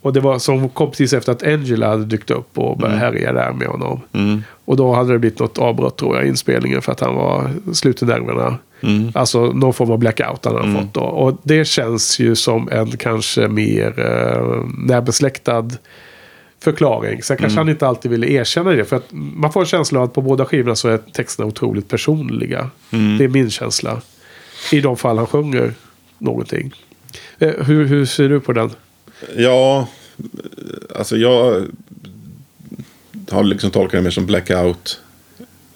Mm. Och det var som kom precis efter att Angela hade dykt upp och började härja där med honom. Mm. Och då hade det blivit något avbrott tror jag i inspelningen för att han var slut i nerverna. Mm. Alltså någon form av blackout han hade fått då. Och det känns ju som en kanske mer eh, närbesläktad förklaring. Sen Mm. kanske han inte alltid ville erkänna det. För att man får en känsla av att på båda skivorna så är texterna otroligt personliga. Mm. Det är min känsla. I de fall han sjunger någonting. Eh, hur, hur ser du på den? Ja, alltså jag har liksom tolkat det mer som blackout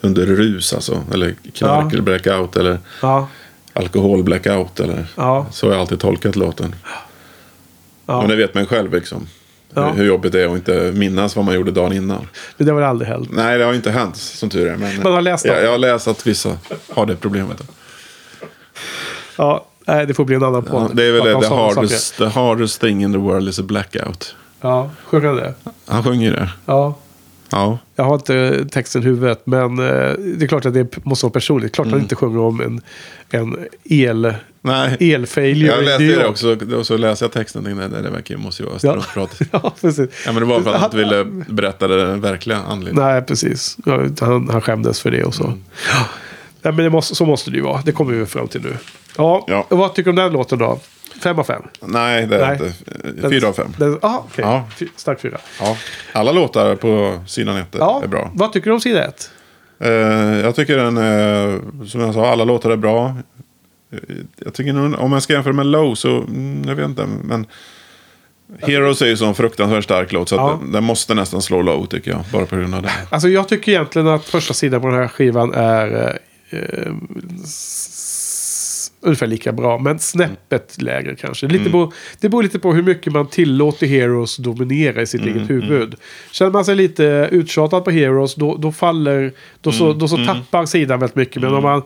under rus alltså. Eller knark Ja. eller blackout eller Ja, alkohol blackout. Eller, Ja. Så har jag alltid tolkat låten. ja. Men det vet man själv liksom. Ja. Hur, jobbigt det är att inte minnas vad man gjorde dagen innan. Men det har väl aldrig hänt. Nej, det har inte hänt som tur är. Men Man har läst om jag, jag har läst att vissa har det problemet. Ja, nej, det får bli en annan podd. Ja, det är väl det, the hardest, the hardest thing in the world is a blackout. Ja, sjunger han det? Han sjunger det. Ja. Ja. Jag har inte texten i huvudet, men eh, det är klart att det måste vara personligt. Klart Mm. han inte sjunger om en, en el, Nej. elfailure Jag läste det också. Och så läste jag texten och tänkte nej, det verkar ju måste ju vara Ja. struntprat. (laughs) ja, precis. Ja, men det var för att han inte ville berätta den verkliga anledningen. Nej, precis. Ja, han, han skämdes för det och så. Mm. Ja. Men det måste, så måste det ju vara. Det kommer vi fram till nu. Ja, Ja. och vad tycker du om den låten då? Fem av fem? Nej, det är Nej. inte. Fyra av fem. Den, ah, okej. Ja. Fy- Stark fyra. Ja. Alla låtar på sidan ett Ja, är bra. vad tycker du om sida ett? Eh, jag tycker den, eh, som jag sa, alla låtar är bra. Eh, Jag tycker nog, om jag ska jämföra med Low så, mm, jag vet inte. Men Heroes är ju en fruktansvärt stark låt så att Ja. den, den måste nästan slå Low tycker jag. Bara på grund av det. Alltså jag tycker egentligen att första sidan på den här skivan är eh, eh, ungefär lika bra. Men snäppet lägre kanske. Lite Mm. på, det beror lite på hur mycket man tillåter Heroes dominera i sitt Mm, eget huvud. Känner man sig lite uttjatad på Heroes då, då faller, då så, Mm, då så tappar sidan väldigt mycket. Men om man,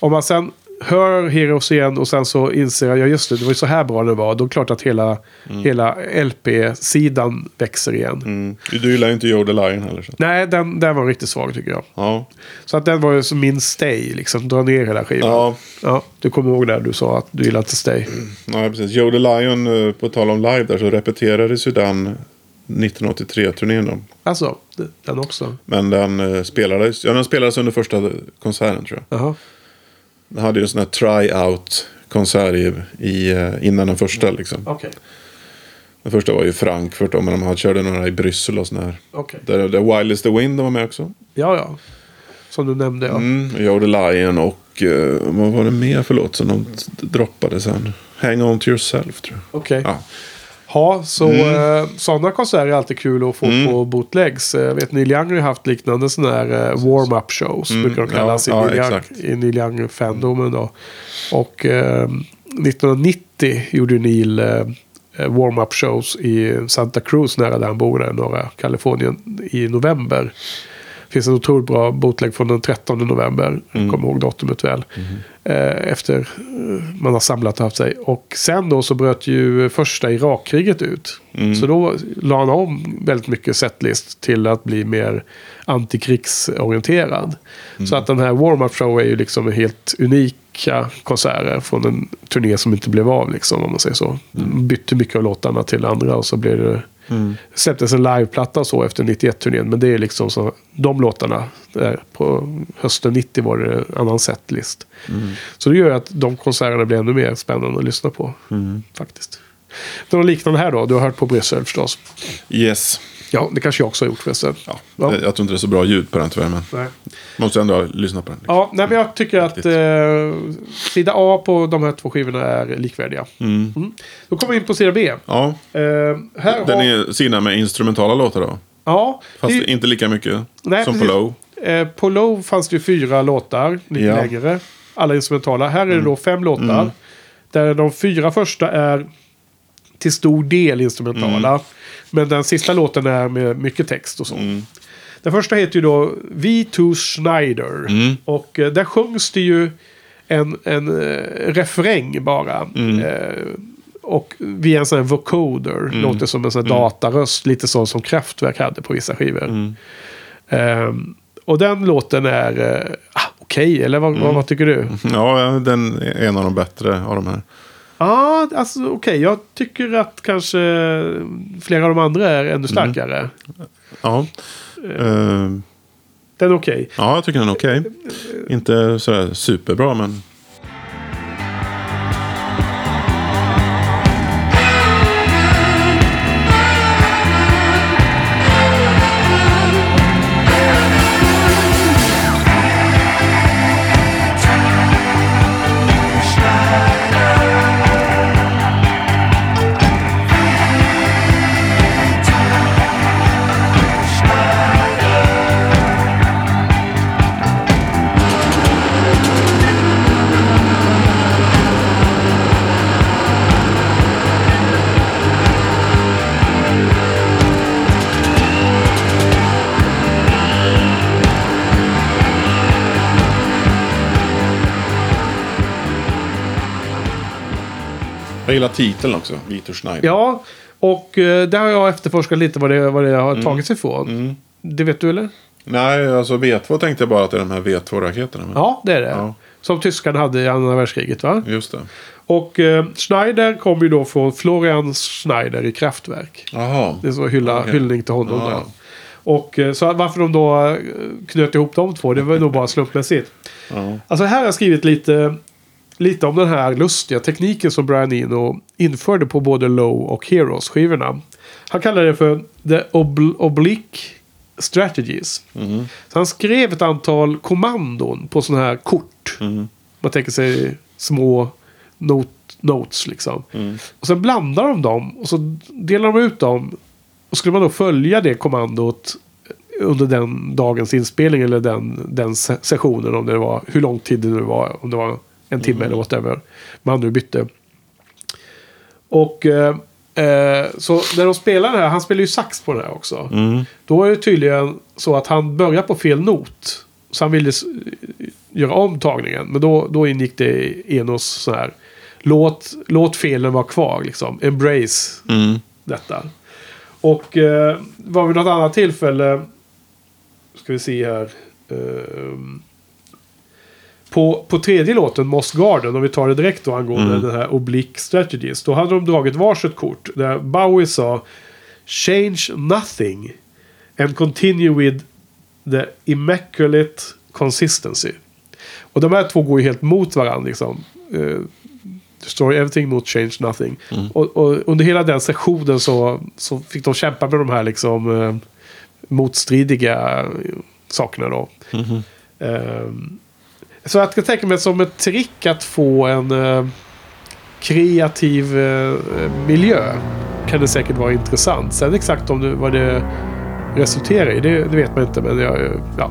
om man sen hör Heroes igen och sen så inser jag, ja just det, det var ju så här bra det var. Då är det klart att hela, hela LP-sidan växer igen. Mm. Du gillar ju inte Joe the Lion heller. Så. Nej, den, den var riktigt svag tycker jag. Ja. Så att den var ju som min stay, liksom. Dra ner hela skivan. Ja. Ja, du kommer ihåg det du sa att du gillar inte stay. ja, precis. Joe the Lion, eh, på tal om live där, så repeterades ju den 1983-turnén då. Alltså, den också. Men den eh, spelades, ja, den spelades under första konserten tror jag. Jaha. Hade ju en sån här try-out konsert i, i, eh, innan den första. Liksom. Okej. Den första var ju Frankfurt då, men de hade- körde några i Bryssel och sådär. Okej. Där, där Wild is the Wind var med också. Ja, ja. Som du nämnde, ja. Mm, Joe the Lion och eh, vad var det mer för låt som de droppade sen? Hang on to yourself tror jag. Okej. Ja. Ja, så Mm. eh, sådana konserter är alltid kul att få på bootlegs. Eh, Jag vet Neil Young har ju haft liknande sådana här eh, warm-up shows. brukar de kallas Mm. ja, i, ja, Neil Young, i Neil Young-fandomen då. Och eh, 1990 gjorde Neil eh, eh, warm-up shows i Santa Cruz nära där han bor, där i norra Kalifornien, i november. Det finns en otroligt bra bootleg från den 13 november. Mm. Kommer ihåg datumet väl. Eh, efter eh, man har samlat och haft sig. Och sen då så bröt ju första Irakkriget ut. Mm. Så då la han om väldigt mycket setlist till att bli mer antikrigsorienterad. Mm. Så att den här warm-up show är ju liksom helt unika konserter från en turné som inte blev av liksom om man säger så. Mm. Bytte mycket av låtarna till andra och så blev det släpptes en liveplatta och så efter 91-turnén. Men det är liksom så, de låtarna, där på hösten 90 var det en annan setlist. Så det gör att de konserterna blir ännu mer spännande att lyssna på. Faktiskt. Det är något liknande här då, du har hört på Bryssel förstås. Yes. Ja, det kanske jag också har gjort förresten. Ja. Ja. Jag, tror inte det är så bra ljud på den tyvärr, men Nej. måste ändå lyssna på den. Ja, nej, men jag tycker att eh, sida A på de här två skivorna är likvärdiga. Mm. Då kommer vi in på sida B. Ja, Eh, här den har, är sida med instrumentala låtar då. ja, Fast det- inte lika mycket Nej, som precis. på Low. Eh, på Low fanns det ju fyra låtar, lite Ja. längre. Alla instrumentala. Här är det då fem låtar. Mm. Där de fyra första är till stor del instrumentala. Mm. Men den sista låten är med mycket text och så. Mm. Mm. Den första heter ju då V2 Schneider. Och eh, där sjungs det ju en, en eh, refräng bara. Mm. Eh, och via en sån här vocoder. Låter som en sån här dataröst. Lite så som Kraftwerk hade på vissa skivor. Mm. Ehm, och den låten är eh, ah, okej, eller vad, vad, vad tycker du? Ja, den är en av de bättre av de här. Ja, alltså okej. Jag tycker att kanske flera av de andra är ännu starkare. Ja. Eh, Den är okej. ja, jag tycker den är okej. Inte sådär superbra, men... Jag gillar titeln också, Vito Schneider. Ja, och eh, där har jag efterforskat lite vad det, vad det har Mm. tagit sig ifrån. Det vet du eller? Nej, alltså V2 tänkte jag bara att det är de här V2-raketerna. men- Ja, det är det. Ja. Som tyskarna hade i andra världskriget va? Just det. Och eh, Schneider kom ju då från Florian Schneider i Kraftwerk. Jaha. Det är så hylla, Okej. hyllning till honom Ja. där. Och eh, så varför de då eh, knöt ihop de två, det var nog bara slumpmässigt. Ja. Alltså här har jag skrivit lite, lite om den här lustiga tekniken som Brian Eno införde på både Low och Heroes-skivorna. Han kallar det för The Obl- Oblique Strategies. Så han skrev ett antal kommandon på sådana här kort. Man tänker sig små not notes liksom. Och sen blandar de dem och så delar de ut dem. Och skulle man då följa det kommandot under den dagens inspelning eller den, den se- sessionen om det var hur lång tid det nu var. Om det var en timme eller whatever. Man nu bytte. Och eh, eh, så när de spelar det här, han spelar ju sax på det här också. Då är det tydligen så att han börjar på fel not. Så han ville s- göra om tagningen. Men då, då ingick det i Enos så här. Låt, låt felen vara kvar liksom. Embrace Mm. detta. Och eh, var vid något annat tillfälle. Ska vi se här. ehm, på, på tredje låten, Moss Garden, om vi tar det direkt då angående den här Oblique Strategies. Då hade de dragit varsitt kort. Där Bowie sa Change nothing and continue with the immaculate consistency. Och de här två går ju helt mot varandra liksom. Eh, Destroy everything mot Change nothing. Mm. Och, och under hela den sessionen så, så fick de kämpa med de här liksom eh, motstridiga sakerna då. Mhm. Eh, så jag kan tänka mig som ett trick att få en eh, kreativ eh, miljö. Kan det säkert vara intressant. Sen exakt om det, vad det resulterar i, det, det vet man inte. Men jag, ja.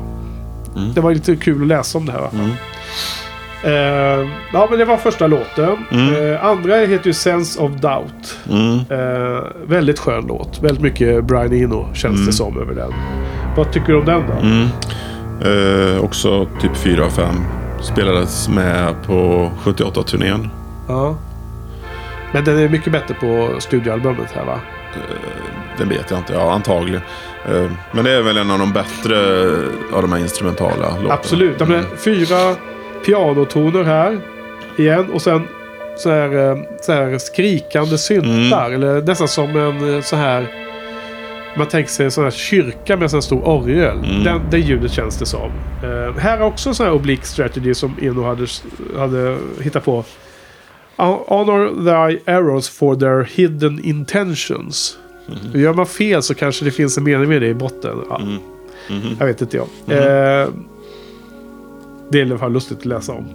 Mm. det var lite kul att läsa om det här. Va? Mm. Eh, ja, men det var första låten. Mm. Eh, andra heter ju Sense of Doubt. Mm. Väldigt skön låt. Väldigt mycket Brian Eno känns Mm. det som över den. Vad tycker du om den då? Mm. Eh, också typ 4 av 5. Spelades med på 78-turnén. Ja. Men den är mycket bättre på studioalbumet här va? Den vet jag inte. Ja, antagligen. Eh, men det är väl en av de bättre av de här instrumentala låtarna. Absolut. Men fyra pianotoner här. Igen. Och sen så här, eh, så här skrikande syntar. Mm. Eller nästan som en eh, så här... Man tänker sig en sån här kyrka med en stor orgel. Mm. Den, det ljudet känns det som. Eh, här är också en sån här oblique strategy som Eno hade, hade hittat på. Honor thy arrows for their hidden intentions. Gör man fel så kanske det finns en mening med det i botten. Ja. Mm. Mhm. Jag vet inte jag. Eh, det är i alla fall lustigt att läsa om.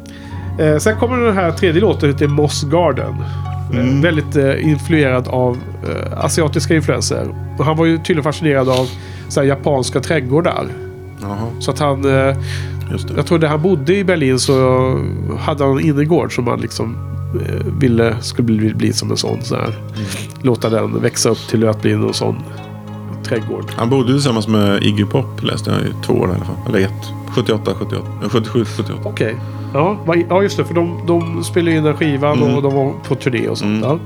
Eh, sen kommer den här tredje låten, heter Moss Garden. Eh, Mm. väldigt eh, influerad av eh, asiatiska influenser. Och han var ju tydligen fascinerad av så här, japanska trädgårdar. Jaha, Så att han... Eh, jag tror där han bodde i Berlin så hade han en innergård som han liksom eh, ville skulle bli, bli som en sån. Så här. Låta den växa upp till att bli någon sån trädgård. Han bodde tillsammans med Iggy Pop läste jag i två år i alla fall. Eller ett. 78, 78. eh, 77, 78. Okej. Ja, vad- ja, just det. För de, de spelade in den skivan Mm. och de var på turné och sånt. Mm. Ja.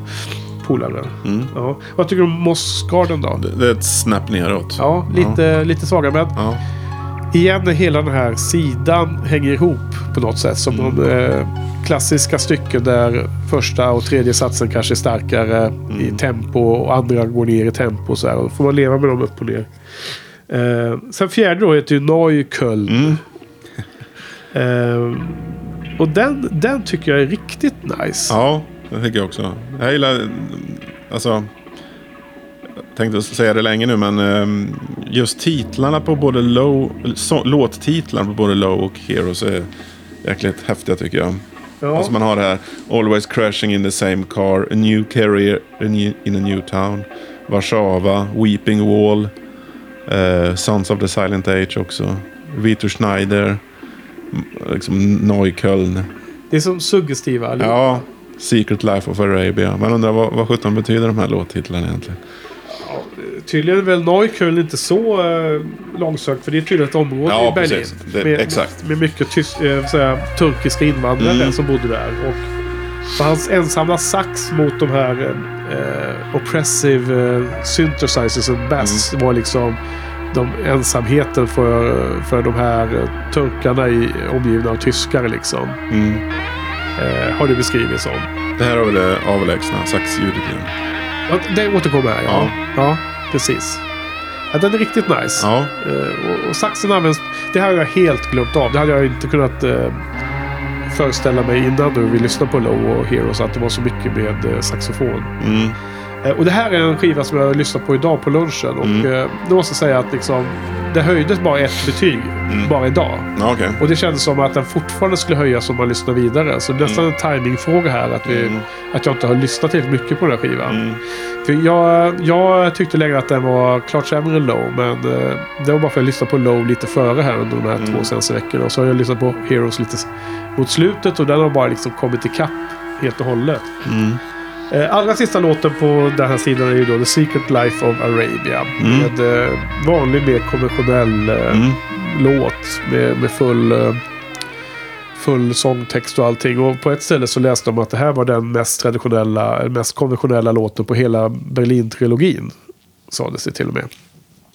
Polare. Mm. Ja. Vad tycker du om Moss Garden då? Det, det är ett snäpp neråt. Ja, lite, lite svagare. Men Ja. Igen hela den här sidan hänger ihop på något sätt. Som Mm. de eh, klassiska stycken där första och tredje satsen kanske är starkare Mm. i tempo och andra går ner i tempo. Så här. Och då får man leva med dem upp och ner. Eh, sen fjärde då heter ju Neukölln. Mm. (laughs) Eh, och den, den tycker jag är riktigt nice. ja, det tycker jag också. Jag gillar... Alltså... Tänkte säga det länge nu men ehm, just titlarna på både Low... Så, låttitlarna på både Low och Heroes är jäkligt häftiga tycker jag. Ja. Alltså man har det här Always crashing in the same car, A new new- in a new town, Warszawa, Weeping Wall, eh, Sons of the Silent Age också, Vitor Schneider, liksom Neukölln. Det är som suggestiva. allihopa. Ja, Secret Life of Arabia. Man undrar vad, vad sjutton betyder de här låttitlarna egentligen? Tydligen är väl Neukölln inte så eh, långsökt. För det är tydligen ett område Ja, i Berlin. Det- med, exakt. Med mycket tyst, eh, såhär, turkiska invandrare Mm. som bodde där. Och hans ensamma sax mot de här eh, oppressive eh, synthesizers and bass Mm. var liksom de ensamheten för, för de här eh, turkarna i, omgivna av tyskar liksom. Mm. Eh, har det beskrivits som. Det här har väl det avlägsna saxljudet igen. Ja, det återkommer här, ja. Ja. Ja, precis. Ja, den är riktigt nice. Ja, Eh, och, och saxen används... Det här har jag helt glömt av. Det hade jag inte kunnat eh, föreställa mig innan nu vi lyssnade på Low och Heroes att det var så mycket med eh, saxofon. mm. Eh, och det här är en skiva som jag lyssnat på idag på lunchen. Och Mm. eh, då måste jag säga att liksom, det höjdes bara ett betyg bara idag. okej. Och det kändes som att den fortfarande skulle höjas om man lyssnar vidare. Så det är nästan en timingfråga här. Att, vi, Mm. att jag inte har lyssnat tillräckligt mycket på den här skivan. Mm. För jag, jag tyckte längre att den var klart sämre än Low. Men eh, det var bara för att jag lyssnade på Low lite före här under de här Mm. två senaste veckorna. Och så har jag lyssnat på Heroes lite mot slutet. Och den har bara liksom kommit ikapp helt och hållet. Eh, allra sista låten på den här sidan är ju då The Secret Life of Arabia. Mm. Med eh, vanlig, mer konventionell eh, Mm. låt. Med, med full, full sångtext och allting. Och på ett ställe så läste de att det här var den mest traditionella, mest konventionella låten på hela Berlin-trilogin. Sades det till och med.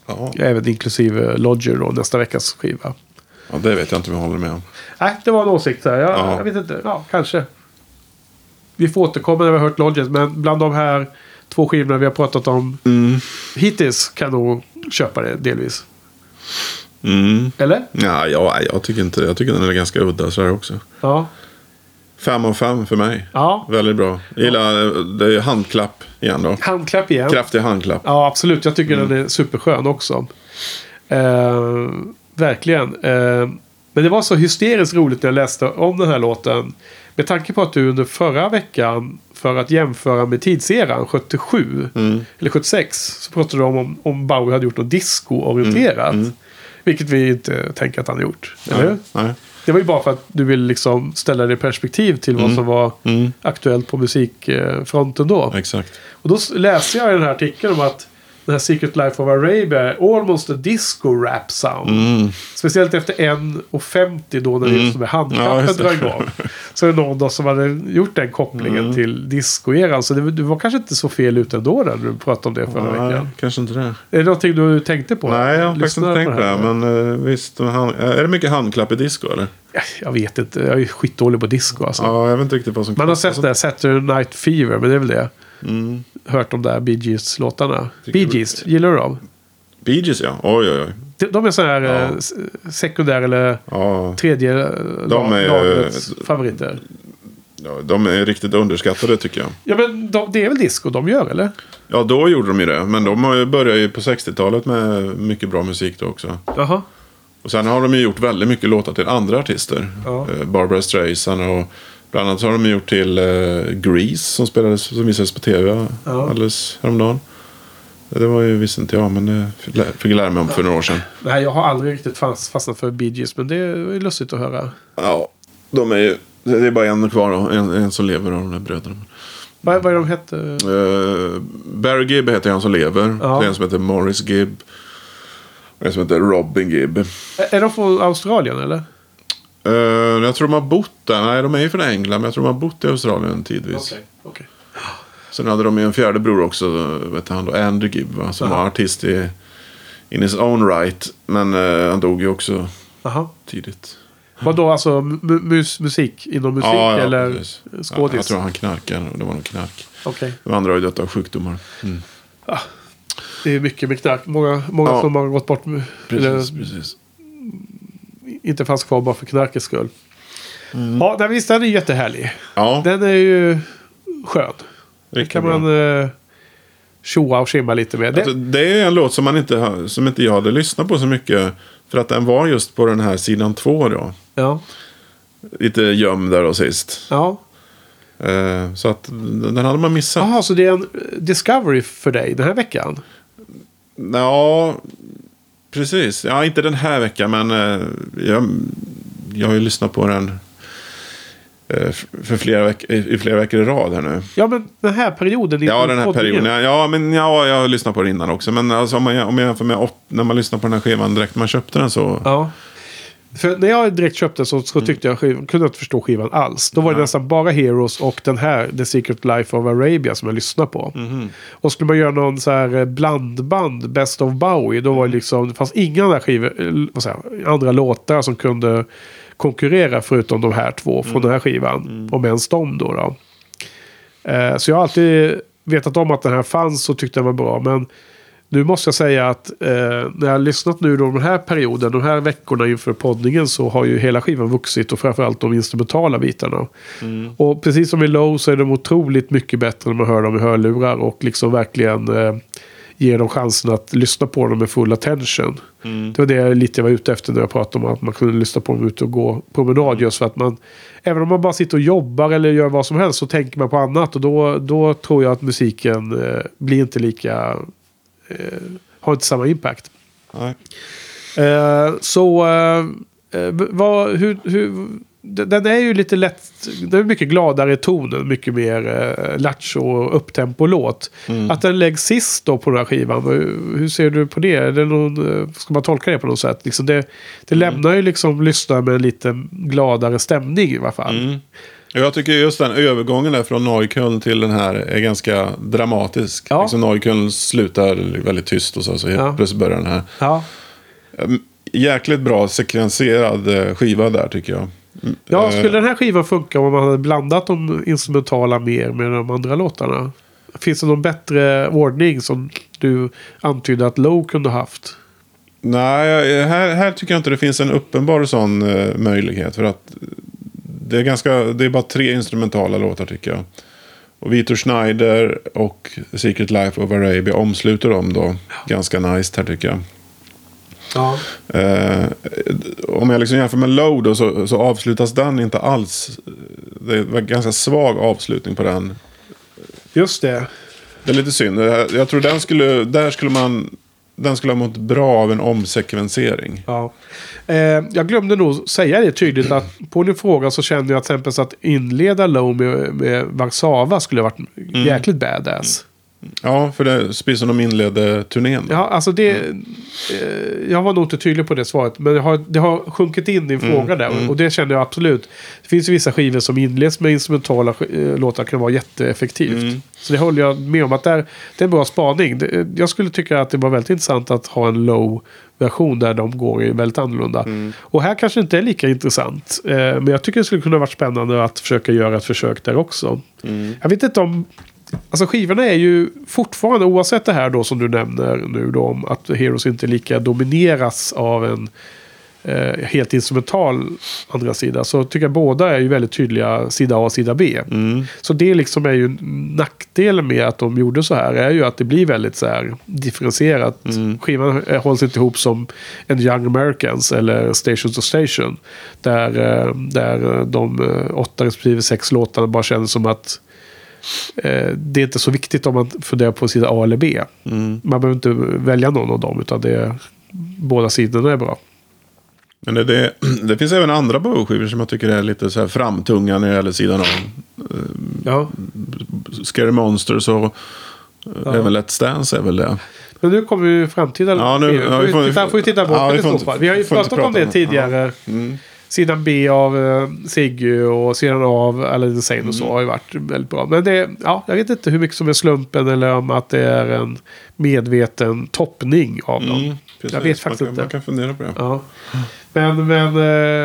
Ja. Även inklusive Lodger då, nästa veckas skiva. ja, det vet jag inte om jag håller med om. Nej, det var en åsikt. Här. Jag, Ja. jag vet inte. Ja, kanske. Vi får återkomma när vi har hört Lodger. Men bland de här två skivorna vi har pratat om Mm. hittills kan nog köpa det delvis. Mm. Eller? Ja, ja, jag tycker inte. Jag tycker den är ganska udda sådär också. Ja. Fem av fem för mig. Ja, Väldigt bra. Jag gillar, det är handklapp igen då. handklapp igen. Kraftig handklapp. Ja, absolut. Jag tycker den är superskön också. Eh, verkligen. Eh, men det var så hysteriskt roligt när jag läste om den här låten. Med tanke på att du under förra veckan, för att jämföra med tidseran 77 eller 76, så pratade du om om, Bowie hade gjort något disco-orienterat. Vilket vi inte tänker att han har gjort. Eller hur? Nej. Det var ju bara för att du ville liksom ställa det i perspektiv till vad som var Mm. aktuellt på musikfronten då. Exakt. Och då läste jag i den här artikeln om att den här Secret Life of Arabia är almost a disco rap sound. Mm. Speciellt efter 1.50 då när just de här Ja, det. drar igång. Så är det någon då som hade gjort den kopplingen Mm. till discoeran. Så det, du var kanske inte så fel ute ändå när du pratade om det förra Nej, veckan. kanske inte det. Är det någonting du tänkte på? Nej, jag har faktiskt inte tänkt på det. här? Men eh, visst, hand, är det mycket handklapp i disco eller? Ja, Jag vet inte. Jag är skitdålig på disco alltså. Ja, jag vet inte riktigt vad som Man har sett det, här, Saturday Night Fever, men det är väl det. Mm. Hört de där Bee Gees-låtarna. Bee Gees, gillar du dem? Bee Gees ja. Oj, oj, oj. De- De är sådana här Ja. eh, sekundär eller Ja, tredje eh, De är ju- lagrets favoriter. ja, de är riktigt underskattade tycker jag. Ja men de, det är väl disco de gör eller? Ja, då gjorde de ju det. Men de har ju på 60-talet med mycket bra musik då också. Jaha. Och sen har de ju gjort väldigt mycket låtar till andra artister. Ja. Eh, Barbara Streisand och bland annat har de gjort till eh, Grease som spelades som visades på tv Ja. alldeles häromdagen. Det var ju visste inte jag men det fick lä- fick jag lära mig om för några år sedan. Nej jag har aldrig riktigt fast, fastnat för Bee Gees men det är lustigt att höra. Ja, de är ju, det är bara en kvar då, en, en som lever av de där bröderna. Vad, vad är de hette? Uh, Barry Gibb heter han som lever. Ja. Det är en som heter Morris Gibb. Och en som heter Robin Gibb. Är de från Australien eller? Eh, jag tror de har bott där. Nej, de är ju från England. Men jag tror de har bott i Australien tidvis. okej. Sen hade de en fjärde bror också. Vet han då, Andrew Gibb. Va, som Aha. var artist i in his own right. Men eh, han dog ju också Jaha. tidigt. Vadå alltså mu- mus, musik? Inom musik eller precis. Ja, jag skådis? tror han knarkade. Det var nog knark. Okej. De andra har ju dött av sjukdomar. Mm. Det är mycket med knark. Många, många Ja. som har gått bort. med- Eller Precis, precis. Inte fanns kvar bara för knarkets skull. Mm. Ja, nej, visst den är jättehärlig. Ja, Den är ju skön. Den riktigt kan bra. man eh, tjoa och skimma lite med. Det, Alltså, det är en låt som, man inte, som inte jag hade lyssnat på så mycket. För att den var just på den här sidan två då. ja, Lite gömd där och sist. ja. Eh, så att den den hade man missat. Jaha, så det är en eh, discovery för dig den här veckan? Ja, precis. Ja, inte den här veckan men eh, jag, jag har ju lyssnat på den eh, för flera veck- i flera veckor i rad här nu. Ja, men den här perioden. Ja, den här perioden. Ja, ja, men ja, jag har lyssnat på den innan också. Men alltså, om, man, om jag jämför med åt, när man lyssnar på den här skivan direkt när man köpte den så. Ja. För när jag direkt köpte så, Mm. så tyckte jag skivan, kunde jag inte förstå skivan alls. Då var det nästan bara Heroes och den här, The Secret Life of Arabia, som jag lyssnade på. Mhm. Och skulle man göra någon så här eh, blandband, Best of Bowie, då var Mm. det liksom, det fanns inga andra, skivor, eh, säger jag, andra låtar som kunde konkurrera förutom de här två från Mm. den här skivan. Om ens de då. då. Eh, så jag har alltid vetat om att den här fanns och tyckte den var bra. Men nu måste jag säga att eh, när jag har lyssnat nu då den här perioden, de här veckorna inför poddningen så har ju hela skivan vuxit och framförallt de instrumentala bitarna. Och precis som i Low så är de otroligt mycket bättre när man hör dem i hörlurar och liksom verkligen eh, ger dem chansen att lyssna på dem med full attention. Det var det jag lite var ute efter när jag pratade om att man kunde lyssna på dem ute och gå promenad. Just för att man, även om man bara sitter och jobbar eller gör vad som helst så tänker man på annat. Och då, då tror jag att musiken eh, blir inte lika, har inte samma impact. Nej. Eh, så eh, eh, vad, hur, hur, den är ju lite lätt, den är mycket gladare i tonen, mycket mer eh, lattjo och upptempo-låt. Att den läggs sist då på den här skivan, hur, hur ser du på det? Är det någon, eh, ska man tolka det på något sätt? Liksom det det lämnar ju liksom lyssnaren med en lite gladare stämning i alla fall. Mm. Jag tycker just den övergången där från Neukölln till den här är ganska dramatisk. Ja. Liksom Neukölln slutar väldigt tyst och så, så Ja. plötsligt börjar den här. Ja. Mm, Jäkligt bra sekvenserad eh, skiva där tycker jag. Ja, eh, skulle den här skivan funka om man hade blandat de instrumentala mer med de andra låtarna? Finns det någon bättre ordning som du antydde att Low kunde haft? Nej, här, här tycker jag inte det finns en uppenbar sån eh, möjlighet. För att det är ganska, det är bara tre instrumentala låtar tycker jag. Och Vitor Schneider och Secret Life of Arabia omsluter dem då ganska nice här tycker jag. Ja. Eh, om jag liksom jämför med Low då så, så avslutas den inte alls. Det var en ganska svag avslutning på den. Just det. Det är lite synd. Jag tror den skulle, där skulle man, den skulle ha mått bra av en omsekvensering. Ja. Eh, jag glömde nog säga det tydligt att på din fråga så kände jag till exempel att inleda Low med, med Warszawa skulle ha varit jäkligt badass. Ja, för det precis som de inledde turnén. då. Ja, alltså det... Eh, jag var nog inte tydlig på det svaret. Men det har, det har sjunkit in i en fråga där. Och det kände jag absolut. Det finns vissa skivor som inleds med instrumentala eh, låtar kan vara jätteeffektivt. Så det håller jag med om att där, det är en bra spaning. Det, jag skulle tycka att det var väldigt intressant att ha en low version där de går i väldigt annorlunda. Och här kanske inte är lika intressant. Eh, men jag tycker det skulle kunna varit spännande att försöka göra ett försök där också. Jag vet inte om... Alltså skivorna är ju fortfarande, oavsett det här då som du nämner nu då om att Heroes inte lika domineras av en eh, helt instrumental andra sida. Så tycker jag båda är ju väldigt tydliga sida A och sida B. Så det liksom är ju nackdelen med att de gjorde så här är ju att det blir väldigt så här differentierat. Skivan eh, hålls inte ihop som en Young Americans eller Station to Station. Där, eh, där de eh, åtta respektive sex låtarna bara känns som att det är inte så viktigt om man funderar på sida A eller B. Man behöver inte välja någon av dem utan det är, båda sidorna är bra. Men det, det, det finns även andra Bowie-skivor som jag tycker är lite så här framtunga när det gäller sidan av. Ja. Scary Monsters och ja. även Let's Dance är väl det. Men nu kommer ju framtida Ja, nu- ja, vi får, får- vi får vi titta bakåt ja, vi i så fall. Vi har ju pratat om det tidigare. Sidan B av uh, Siggy och sidan A av Aladdin Insane och så Mm. har ju varit väldigt bra. Men det, ja, jag vet inte hur mycket som är slumpen eller om att det är en medveten toppning av dem. Mm. Jag vet faktiskt man kan, inte. Man kan fundera på det. Ja. Men, men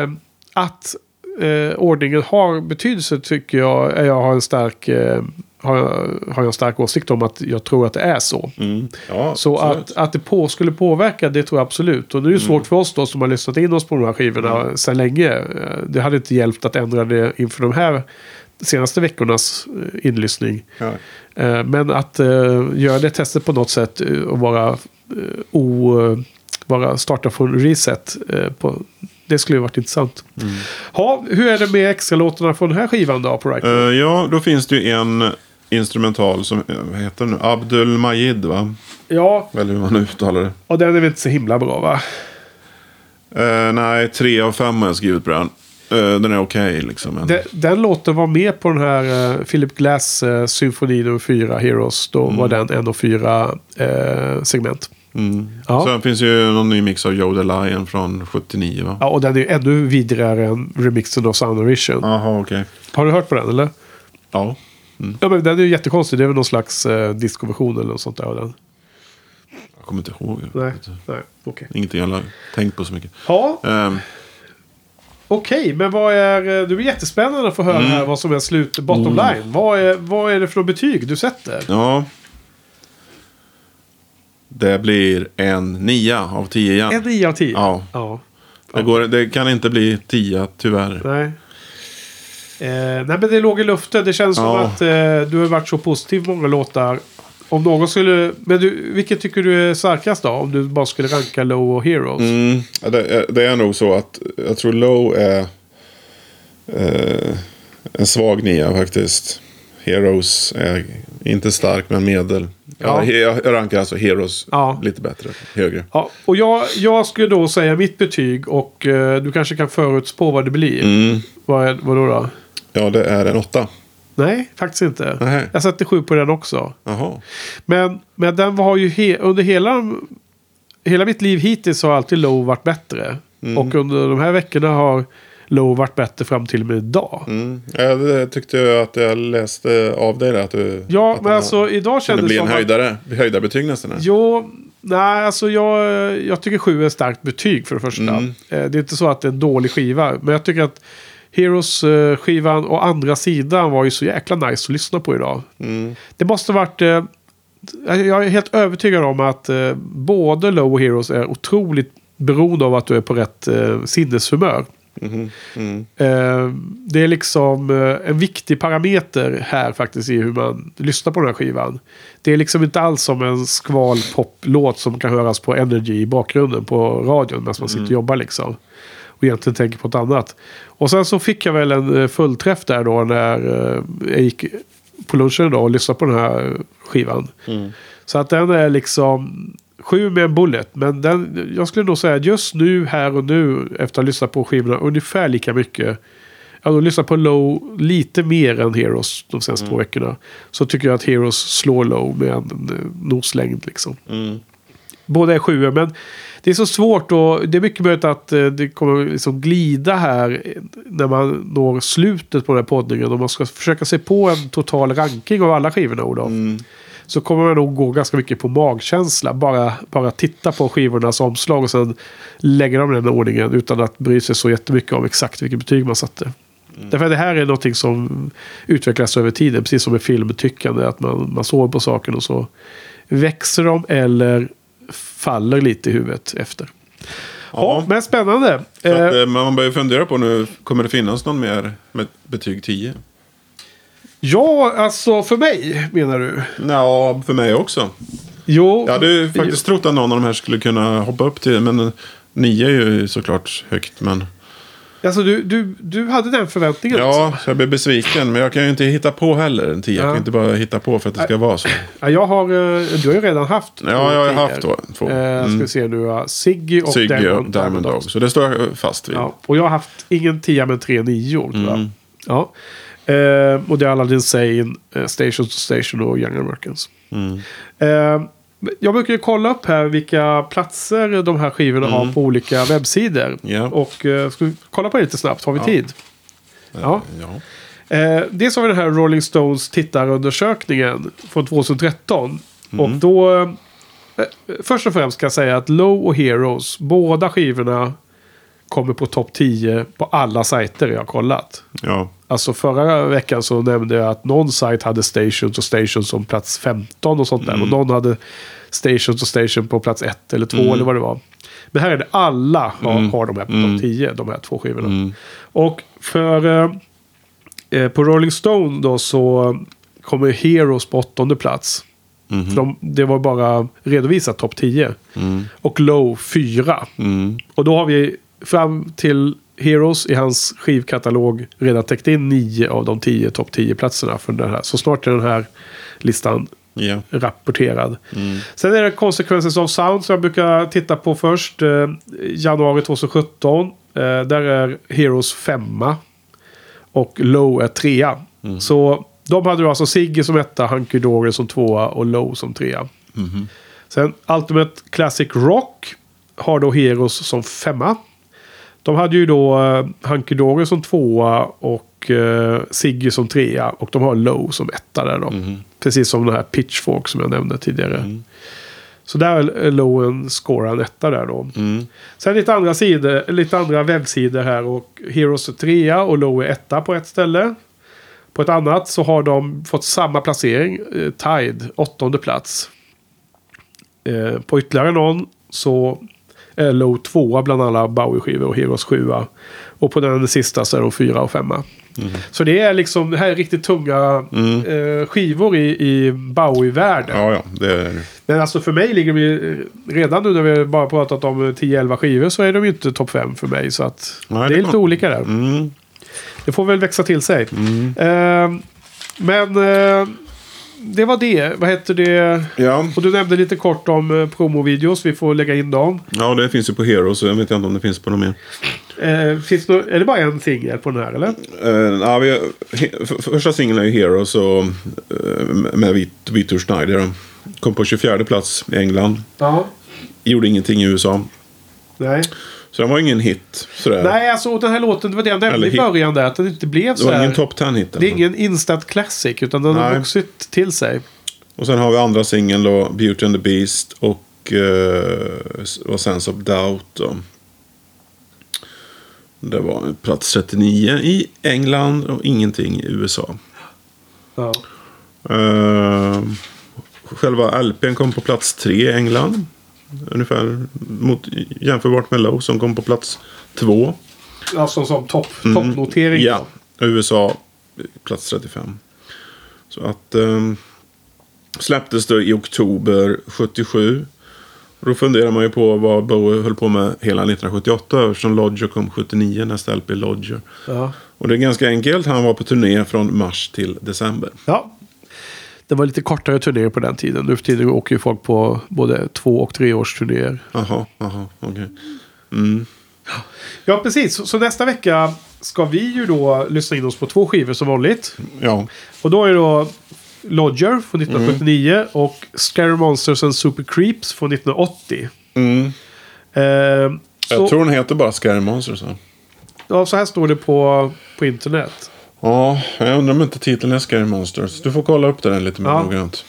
eh, att eh, ordningen har betydelse tycker jag, är jag har en stark, eh, har, jag, har jag stark åsikt om att jag tror att det är så. Mm. Ja, Så absolut. att, att det på, skulle påverka, det tror jag absolut. Och det är ju svårt för oss då som har lyssnat in oss på de här skivorna sedan länge. Eh, Det hade inte hjälpt att ändra det inför de här senaste veckornas eh, inlyssning. Ja. Eh, Men att göra det testet på något sätt eh, och vara, o, eh, vara starta från reset. eh, på, det skulle ju varit intressant. Ha, hur är det med extra låtarna från den här skivan då? På right? Eh, ja, då finns det ju en instrumental som, eh, vad heter nu? Abdul Majid va? ja, Eller hur man uttalar det. och den är väl inte så himla bra va? Eh, nej, tre av fem har jag skrivit på den. Eh, den är okej liksom. Men... Den, den låten var med på den här uh, Philip Glass uh, symfoni nummer 4, Heroes. Då var den en och fyra segment. Mm. Ja. Sen finns ju någon ny mix av Joe Lion från 79 va? Ja, och den är ju ännu vidrigare än remixen av Sound of Vision. Jaha, okej. Har du hört på den eller? Ja. Ja, men den är ju jättekonstig. Det är väl någon slags uh, discoversion eller något sånt där. av Den. Jag kommer inte ihåg. Nej, nej, okej. Ingenting jag har tänkt på så mycket. Ja, Ehm, okej. Men vad är... eh, Det blir jättespännande att få höra här vad som är slut, bottom line. Vad är, vad är det för betyg du sätter? ja. Det blir en nia av tio igen. En 9 av 10? Ja. ja. Det, går, det kan inte bli tia tyvärr. Nej. Eh, nej men det låg i luften. Det känns som Ja. att eh, du har varit så positiv många låtar. Om någon skulle... Men du, vilket tycker du är starkast då? Om du bara skulle ranka Low och Heroes? Mm, det, är, det är nog så att jag tror Low är eh, en svag nia faktiskt. Heroes är inte stark men medel. Ja. Ja. Jag rankar alltså Heroes Ja. lite bättre, högre. Ja, och jag, jag skulle då säga mitt betyg och eh, du kanske kan förutspå vad det blir. Mm. Vad, är, vad då, då? Ja, det är en åtta. Nej, faktiskt inte. Nej. Jag sätter sju på den också. Jaha. Men, men den var ju he, under hela, hela mitt liv hittills har alltid Low varit bättre. Mm. Och under de här veckorna har Low varit bättre fram till och med idag. Mm. Ja, det tyckte jag att jag läste av dig där. Att du, Ja, att men alltså idag kändes det bli en som att... höjdare, höjdarbetyg nästan. här. Jo, nej, alltså jag, jag tycker sju är ett starkt betyg för det första. Mm. Eh, Det är inte så att det är en dålig skiva. Men jag tycker att Heroes-skivan och andra sidan var ju så jäkla nice att lyssna på idag. Mm. Det måste varit... Eh, jag är helt övertygad om att eh, både Low och Heroes är otroligt beroende av att du är på rätt Eh, det är liksom eh, en viktig parameter här faktiskt i hur man lyssnar på den här skivan. Det är liksom inte alls som en skval poplåt som kan höras på Energy i bakgrunden på radion medan man sitter och jobbar liksom. Och egentligen tänker på något annat. Och sen så fick jag väl en eh, fullträff där då när eh, jag gick på lunchen då och lyssnade på den här skivan. Så att den är liksom sju med en bullet. Men den, jag skulle nog säga just nu, här och nu, efter att ha lyssnat på skivorna ungefär lika mycket. Jag har lyssnat på Low lite mer än Heroes de senaste två veckorna. Så tycker jag att Heroes slår Low med en eh, noslängd liksom. Båda är sjuor, men det är så svårt och det är mycket möjligt att eh, det kommer liksom glida här när man når slutet på den här poddningen. Om man ska försöka se på en total ranking av alla skivorna, Olof. Så kommer man nog gå ganska mycket på magkänsla. Bara, bara titta på skivornas omslag och sen lägga dem i den ordningen utan att bry sig så jättemycket om exakt vilket betyg man satte. Därför att det här är någonting som utvecklas över tiden, precis som med filmtyckande. Att man, man sover på saken och så växer de eller faller lite i huvudet efter. Ja, men spännande. Att, Eh, eh, man börjar fundera på nu, kommer det finnas någon mer med betyg 10? Ja, alltså för mig menar du? Ja, för mig också. Jo, Jag hade ju faktiskt trott att någon av de här skulle kunna hoppa upp till, men 9 är ju såklart högt. Men alltså, du, du, du hade den förväntningen. ja, så jag blir besviken. Men jag kan ju inte hitta på heller en 10. Jag Ja. kan inte bara hitta på för att det ska vara så. Ja, jag har, eh, du har ju redan haft Ja, jag har tior. haft då, två. Eh, ska Mm. vi se nu, ja. Siggy och Siggy Diamond, och Diamond Dog. Så det står jag fast vid. Ja, och jag har haft ingen tia men tre nior. jag. Mm. Ja. Eh, och det är Aladdin Sane, eh, Station to Station och Young Americans. Mm. Eh, jag brukar ju kolla upp här vilka platser de här skivorna har på olika webbsidor. Mm. Ja. Och eh, ska vi kolla på det lite snabbt? Har vi Ja. tid? Ja. Ja. Eh, dels har vi den här Rolling Stones tittarundersökningen från 2013. Och då... Eh, först och främst kan jag säga att Low och Heroes, båda skivorna kommer på topp 10 på alla sajter jag har kollat. ja. Alltså förra veckan så nämnde jag att någon sajt hade Stations och Stations som plats 15 och sånt där. Och någon hade Stations och Station på plats 1 eller 2 eller vad det var. Men här är det alla har, har de här på topp 10, de här två skivorna. Och för eh, eh, på Rolling Stone då så kommer Heroes på åttonde plats. För de, det var bara redovisat topp 10. Och Low 4. Mm. Och då har vi fram till Heroes i hans skivkatalog redan täckt in nio av de tio topp 10 platserna för den här. Så snart är den här listan ja. rapporterad. Sen är det Consequences of Sound som jag brukar titta på först. Eh, januari 2017. Eh, där är Heroes femma. Och Low är trea. Så de hade då alltså Siggy som etta, Hunky Dory som tvåa och Low som trea. Sen Ultimate Classic Rock har då Heroes som femma. De hade ju då uh, Hunky Dory som tvåa och uh, Siggy som trea. Och de har Low som etta där då. Precis som den här Pitchfork som jag nämnde tidigare. Så där är Low en score en etta där då. Sen lite andra, sidor, lite andra webbsidor här. Och Heroes är trea och Low är etta på ett ställe. På ett annat så har de fått samma placering. Eh, Tide, åttonde plats. Eh, på ytterligare någon så Low tvåa bland alla Bowie-skivor och Heroes sjua. Och på den sista så är de fyra och femma. Så det är liksom, det här är riktigt tunga eh, skivor i, i Bowie-världen. ja, ja. Det är... Men alltså för mig ligger vi redan nu när vi bara pratat om 10-11 skivor så är de ju inte topp 5 för mig. Så att Nej, det det är lite olika där. Mm. Det får väl växa till sig. Eh, men eh, det var det. Vad heter det? Ja. Och du nämnde lite kort om eh, promovideos. Vi får lägga in dem. ja, det finns ju på Hero så jag vet inte om det finns på något mer. Eh, finns det, är det bara en singel på den här eller? Uh, ja, vi, första singeln är ju Hero så, eh, med Vit- Vitor Schneider. Kom på 24 plats i England. Ja. Gjorde ingenting i USA. Nej. Så den var ingen hit. Sådär. Nej, alltså den här låten, det var det jag nämnde i början där. Att den inte blev det så var här. ingen top 10 hit. Det är ingen instant classic. Utan den har Nej. vuxit till sig. Och sen har vi andra singeln då, Beauty and the Beast och, uh, och Sense of Doubt. Då. Det var plats 39 i England och ingenting i USA. Ja. Eh, själva LPn kom på plats 3 i England. Ungefär mot, jämförbart med Low som kom på plats 2. Alltså som topp, toppnotering. Mm. Ja, USA plats 35. Så att um, släpptes det i oktober 77. Och då funderar man ju på vad Bowie höll på med hela 1978 eftersom Lodger kom 79, nästa LP Lodger. Ja. Och det är ganska enkelt, han var på turné från mars till december. ja. Det var lite kortare turnéer på den tiden. Nu för tiden åker ju folk på både två och tre års turnéer. Jaha, jaha, okej. Mm. Ja, precis. Så, så nästa vecka ska vi ju då lyssna in oss på två skivor som vanligt. Ja, Och då är det då Lodger från 1979 och Scary Monsters and Super Creeps från 1980. mm. Eh, jag så, tror den heter bara Scary Monsters. ja, så här står det på, på internet. Ja, jag undrar om inte titeln är Scary Monsters. Du får kolla upp den lite mer Ja. noggrant.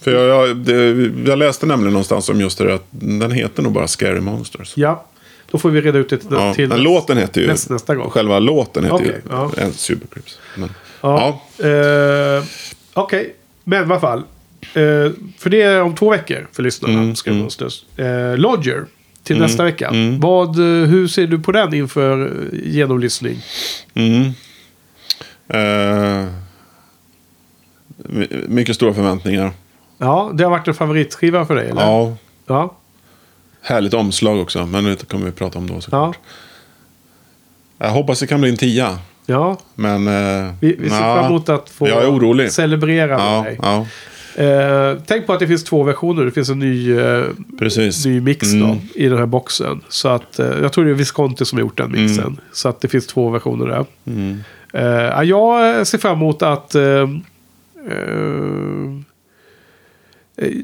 För jag, jag, det, jag läste nämligen någonstans om just det att den heter nog bara Scary Monsters. Ja, då får vi reda ut det till, Ja, till låten heter ju... nästa, nästa gång. Själva låten heter Okej, ju ja. en Supercrypts. Men, Ja. ja. Eh, Okej, men i alla fall. Eh, för det är om två veckor för lyssnarna. Mm, Ska mm. monsters. Eh, Lodger till nästa vecka. Vad, eh, hur ser du på den inför genomlyssning? Mm. Eh, my- mycket stora förväntningar. Ja, det har varit en favoritskiva för dig, eller? Ja. Ja. Härligt omslag också, men det kommer vi prata om då Ja. såklart. Jag hoppas det kan bli en tia. ja. Men... Eh, Vi, vi ser fram emot att få Jag är orolig. celebrera med Ja, dig. ja, Eh, tänk på att det finns två versioner. Det finns en ny, eh, ny mix Mm. då, i den här boxen. Så att, eh, jag tror det är Visconti som har gjort den mixen. Mm. Så att det finns två versioner där. Eh, ja, jag ser fram emot att... eh, eh,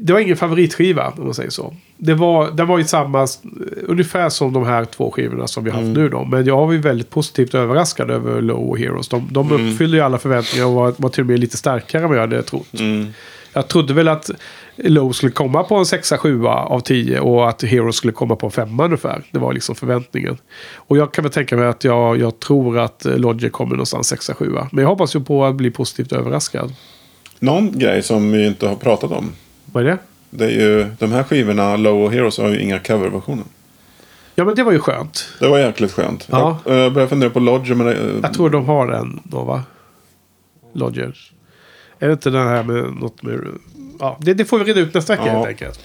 det var ingen favoritskiva, om man säger så. Det var, den var ju samma, ungefär som de här två skivorna som vi har haft Mm. nu då. Men jag var ju väldigt positivt överraskad över Low och Heroes. De, de uppfyllde ju alla förväntningar och var, var till och med lite starkare än vad jag hade trott. Mm. Jag trodde väl att Low skulle komma på en 6-7 av 10 och att Heroes skulle komma på en 5 ungefär. Det var liksom förväntningen. Och jag kan väl tänka mig att jag, jag tror att eh, Lodger kommer någonstans 6-7. Men jag hoppas ju på att bli positivt överraskad. Någon grej som vi inte har pratat om. Vad är det? Det är ju, de här skivorna, Low och Heroes, har ju inga coverversioner. Ja men det var ju skönt. Det var jäkligt skönt. Ja. Jag, jag började fundera på Lodger, men... det- Jag tror de har en då va? Lodger. Är det inte den här med något med... Ja, det, det får vi reda ut nästa vecka Ja. helt enkelt.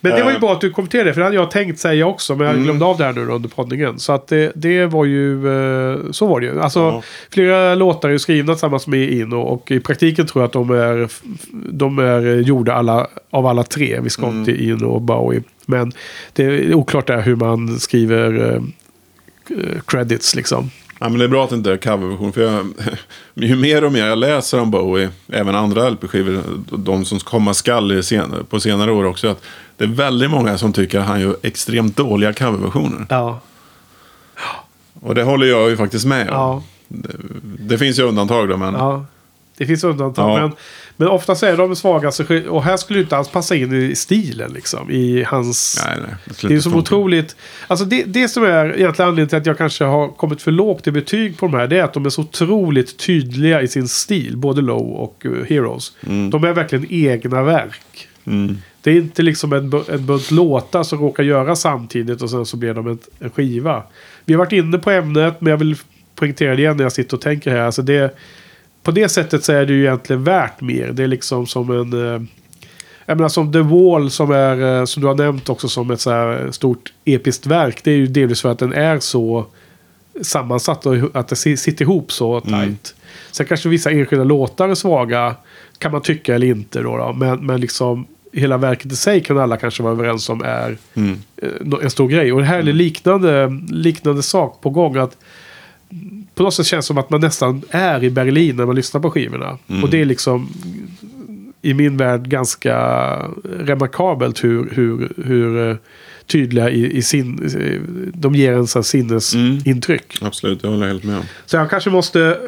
Men det var ju Eh. bra att du kommenterade det, för det hade jag tänkt säga också, men jag glömde av det här nu under poddningen. Så att det, det var ju, eh, så var det ju. Alltså, Ja. flera låtar är ju skrivna tillsammans med Ino och i praktiken tror jag att de är, de är gjorda alla, av alla tre, Visconti, Ino och Bowie. Men det är oklart där hur man skriver eh, eh, credits liksom. Ja, men det är bra att det inte är coverversion. För jag, (laughs) ju mer och mer jag läser om Bowie, även andra LP-skivor, de som komma skall i sen, på senare år också, att det är väldigt många som tycker att han gör extremt dåliga coverversioner. Ja. Och det håller jag ju faktiskt med om. Ja. Det, det finns ju undantag då, men... Ja, det finns undantag. Ja. Men, men oftast är de svagaste. Och här skulle det inte alls passa in i stilen liksom. I hans... Nej, nej. det är funka. otroligt... Alltså det, det som är egentligen anledningen till att jag kanske har kommit för lågt i betyg på de här. Det är att de är så otroligt tydliga i sin stil. Både Low och uh, Heroes. De är verkligen egna verk. Mm. Det är inte liksom en, bu- en bunt låtar som råkar göra samtidigt och sen så blir de en, en skiva. Vi har varit inne på ämnet men jag vill poängtera det igen när jag sitter och tänker här. Alltså det, på det sättet så är det ju egentligen värt mer. Det är liksom som en... Eh, jag menar som The Wall som är, eh, som du har nämnt också som ett så här stort episkt verk. Det är ju delvis för att den är så sammansatt och att det si- sitter ihop så tajt. Sen kanske vissa enskilda låtar är svaga. Kan man tycka eller inte då. då. Men, men liksom hela verket i sig kan alla kanske vara överens om är Mm. eh, en stor grej. Och det här är liknande, liknande sak på gång. att På något sätt känns det som att man nästan är i Berlin när man lyssnar på skivorna. Och det är liksom i min värld ganska remarkabelt hur, hur, hur eh, tydliga i, i sin... eh, De ger en sån sinnesintryck. Absolut, det håller jag helt med. Så jag kanske måste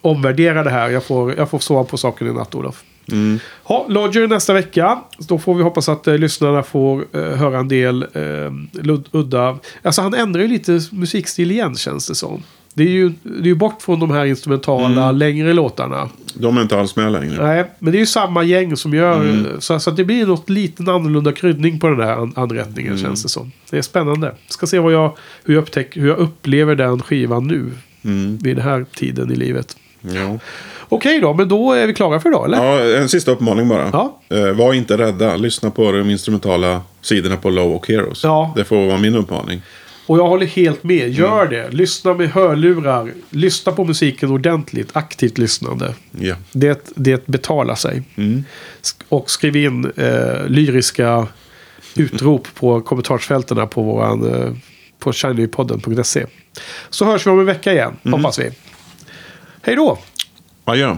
omvärdera det här. Jag får, jag får sova på saken i natt, Olof. Mm. Ha, Lodger nästa vecka. Då får vi hoppas att eh, lyssnarna får eh, höra en del eh, lud- udda... Alltså han ändrar ju lite musikstil igen känns det som. Det är ju, det är bort från de här instrumentala Mm. längre låtarna. De är inte alls med längre. Nej, men det är ju samma gäng som gör... Mm. Så, så att det blir något liten annorlunda kryddning på den här an, anrättningen Mm. känns det som. Det är spännande. Ska se vad jag, hur, jag upptäck, hur jag upplever den skivan nu. Mm. Vid den här tiden i livet. Ja. Okej då, men då är vi klara för idag, eller? ja, en sista uppmaning bara. Ja. Eh, var inte rädda. Lyssna på de instrumentala sidorna på Low och Heroes. Ja. Det får vara min uppmaning. Och jag håller helt med. Gör Mm. det. Lyssna med hörlurar. Lyssna på musiken ordentligt. Aktivt lyssnande. Ja. Det, det betalar sig. Mm. Och skriv in eh, lyriska utrop på kommentarsfältena på våran eh, på shinypodden.se. Så hörs vi om en vecka igen, Mm. hoppas vi. Hej då! Adjö.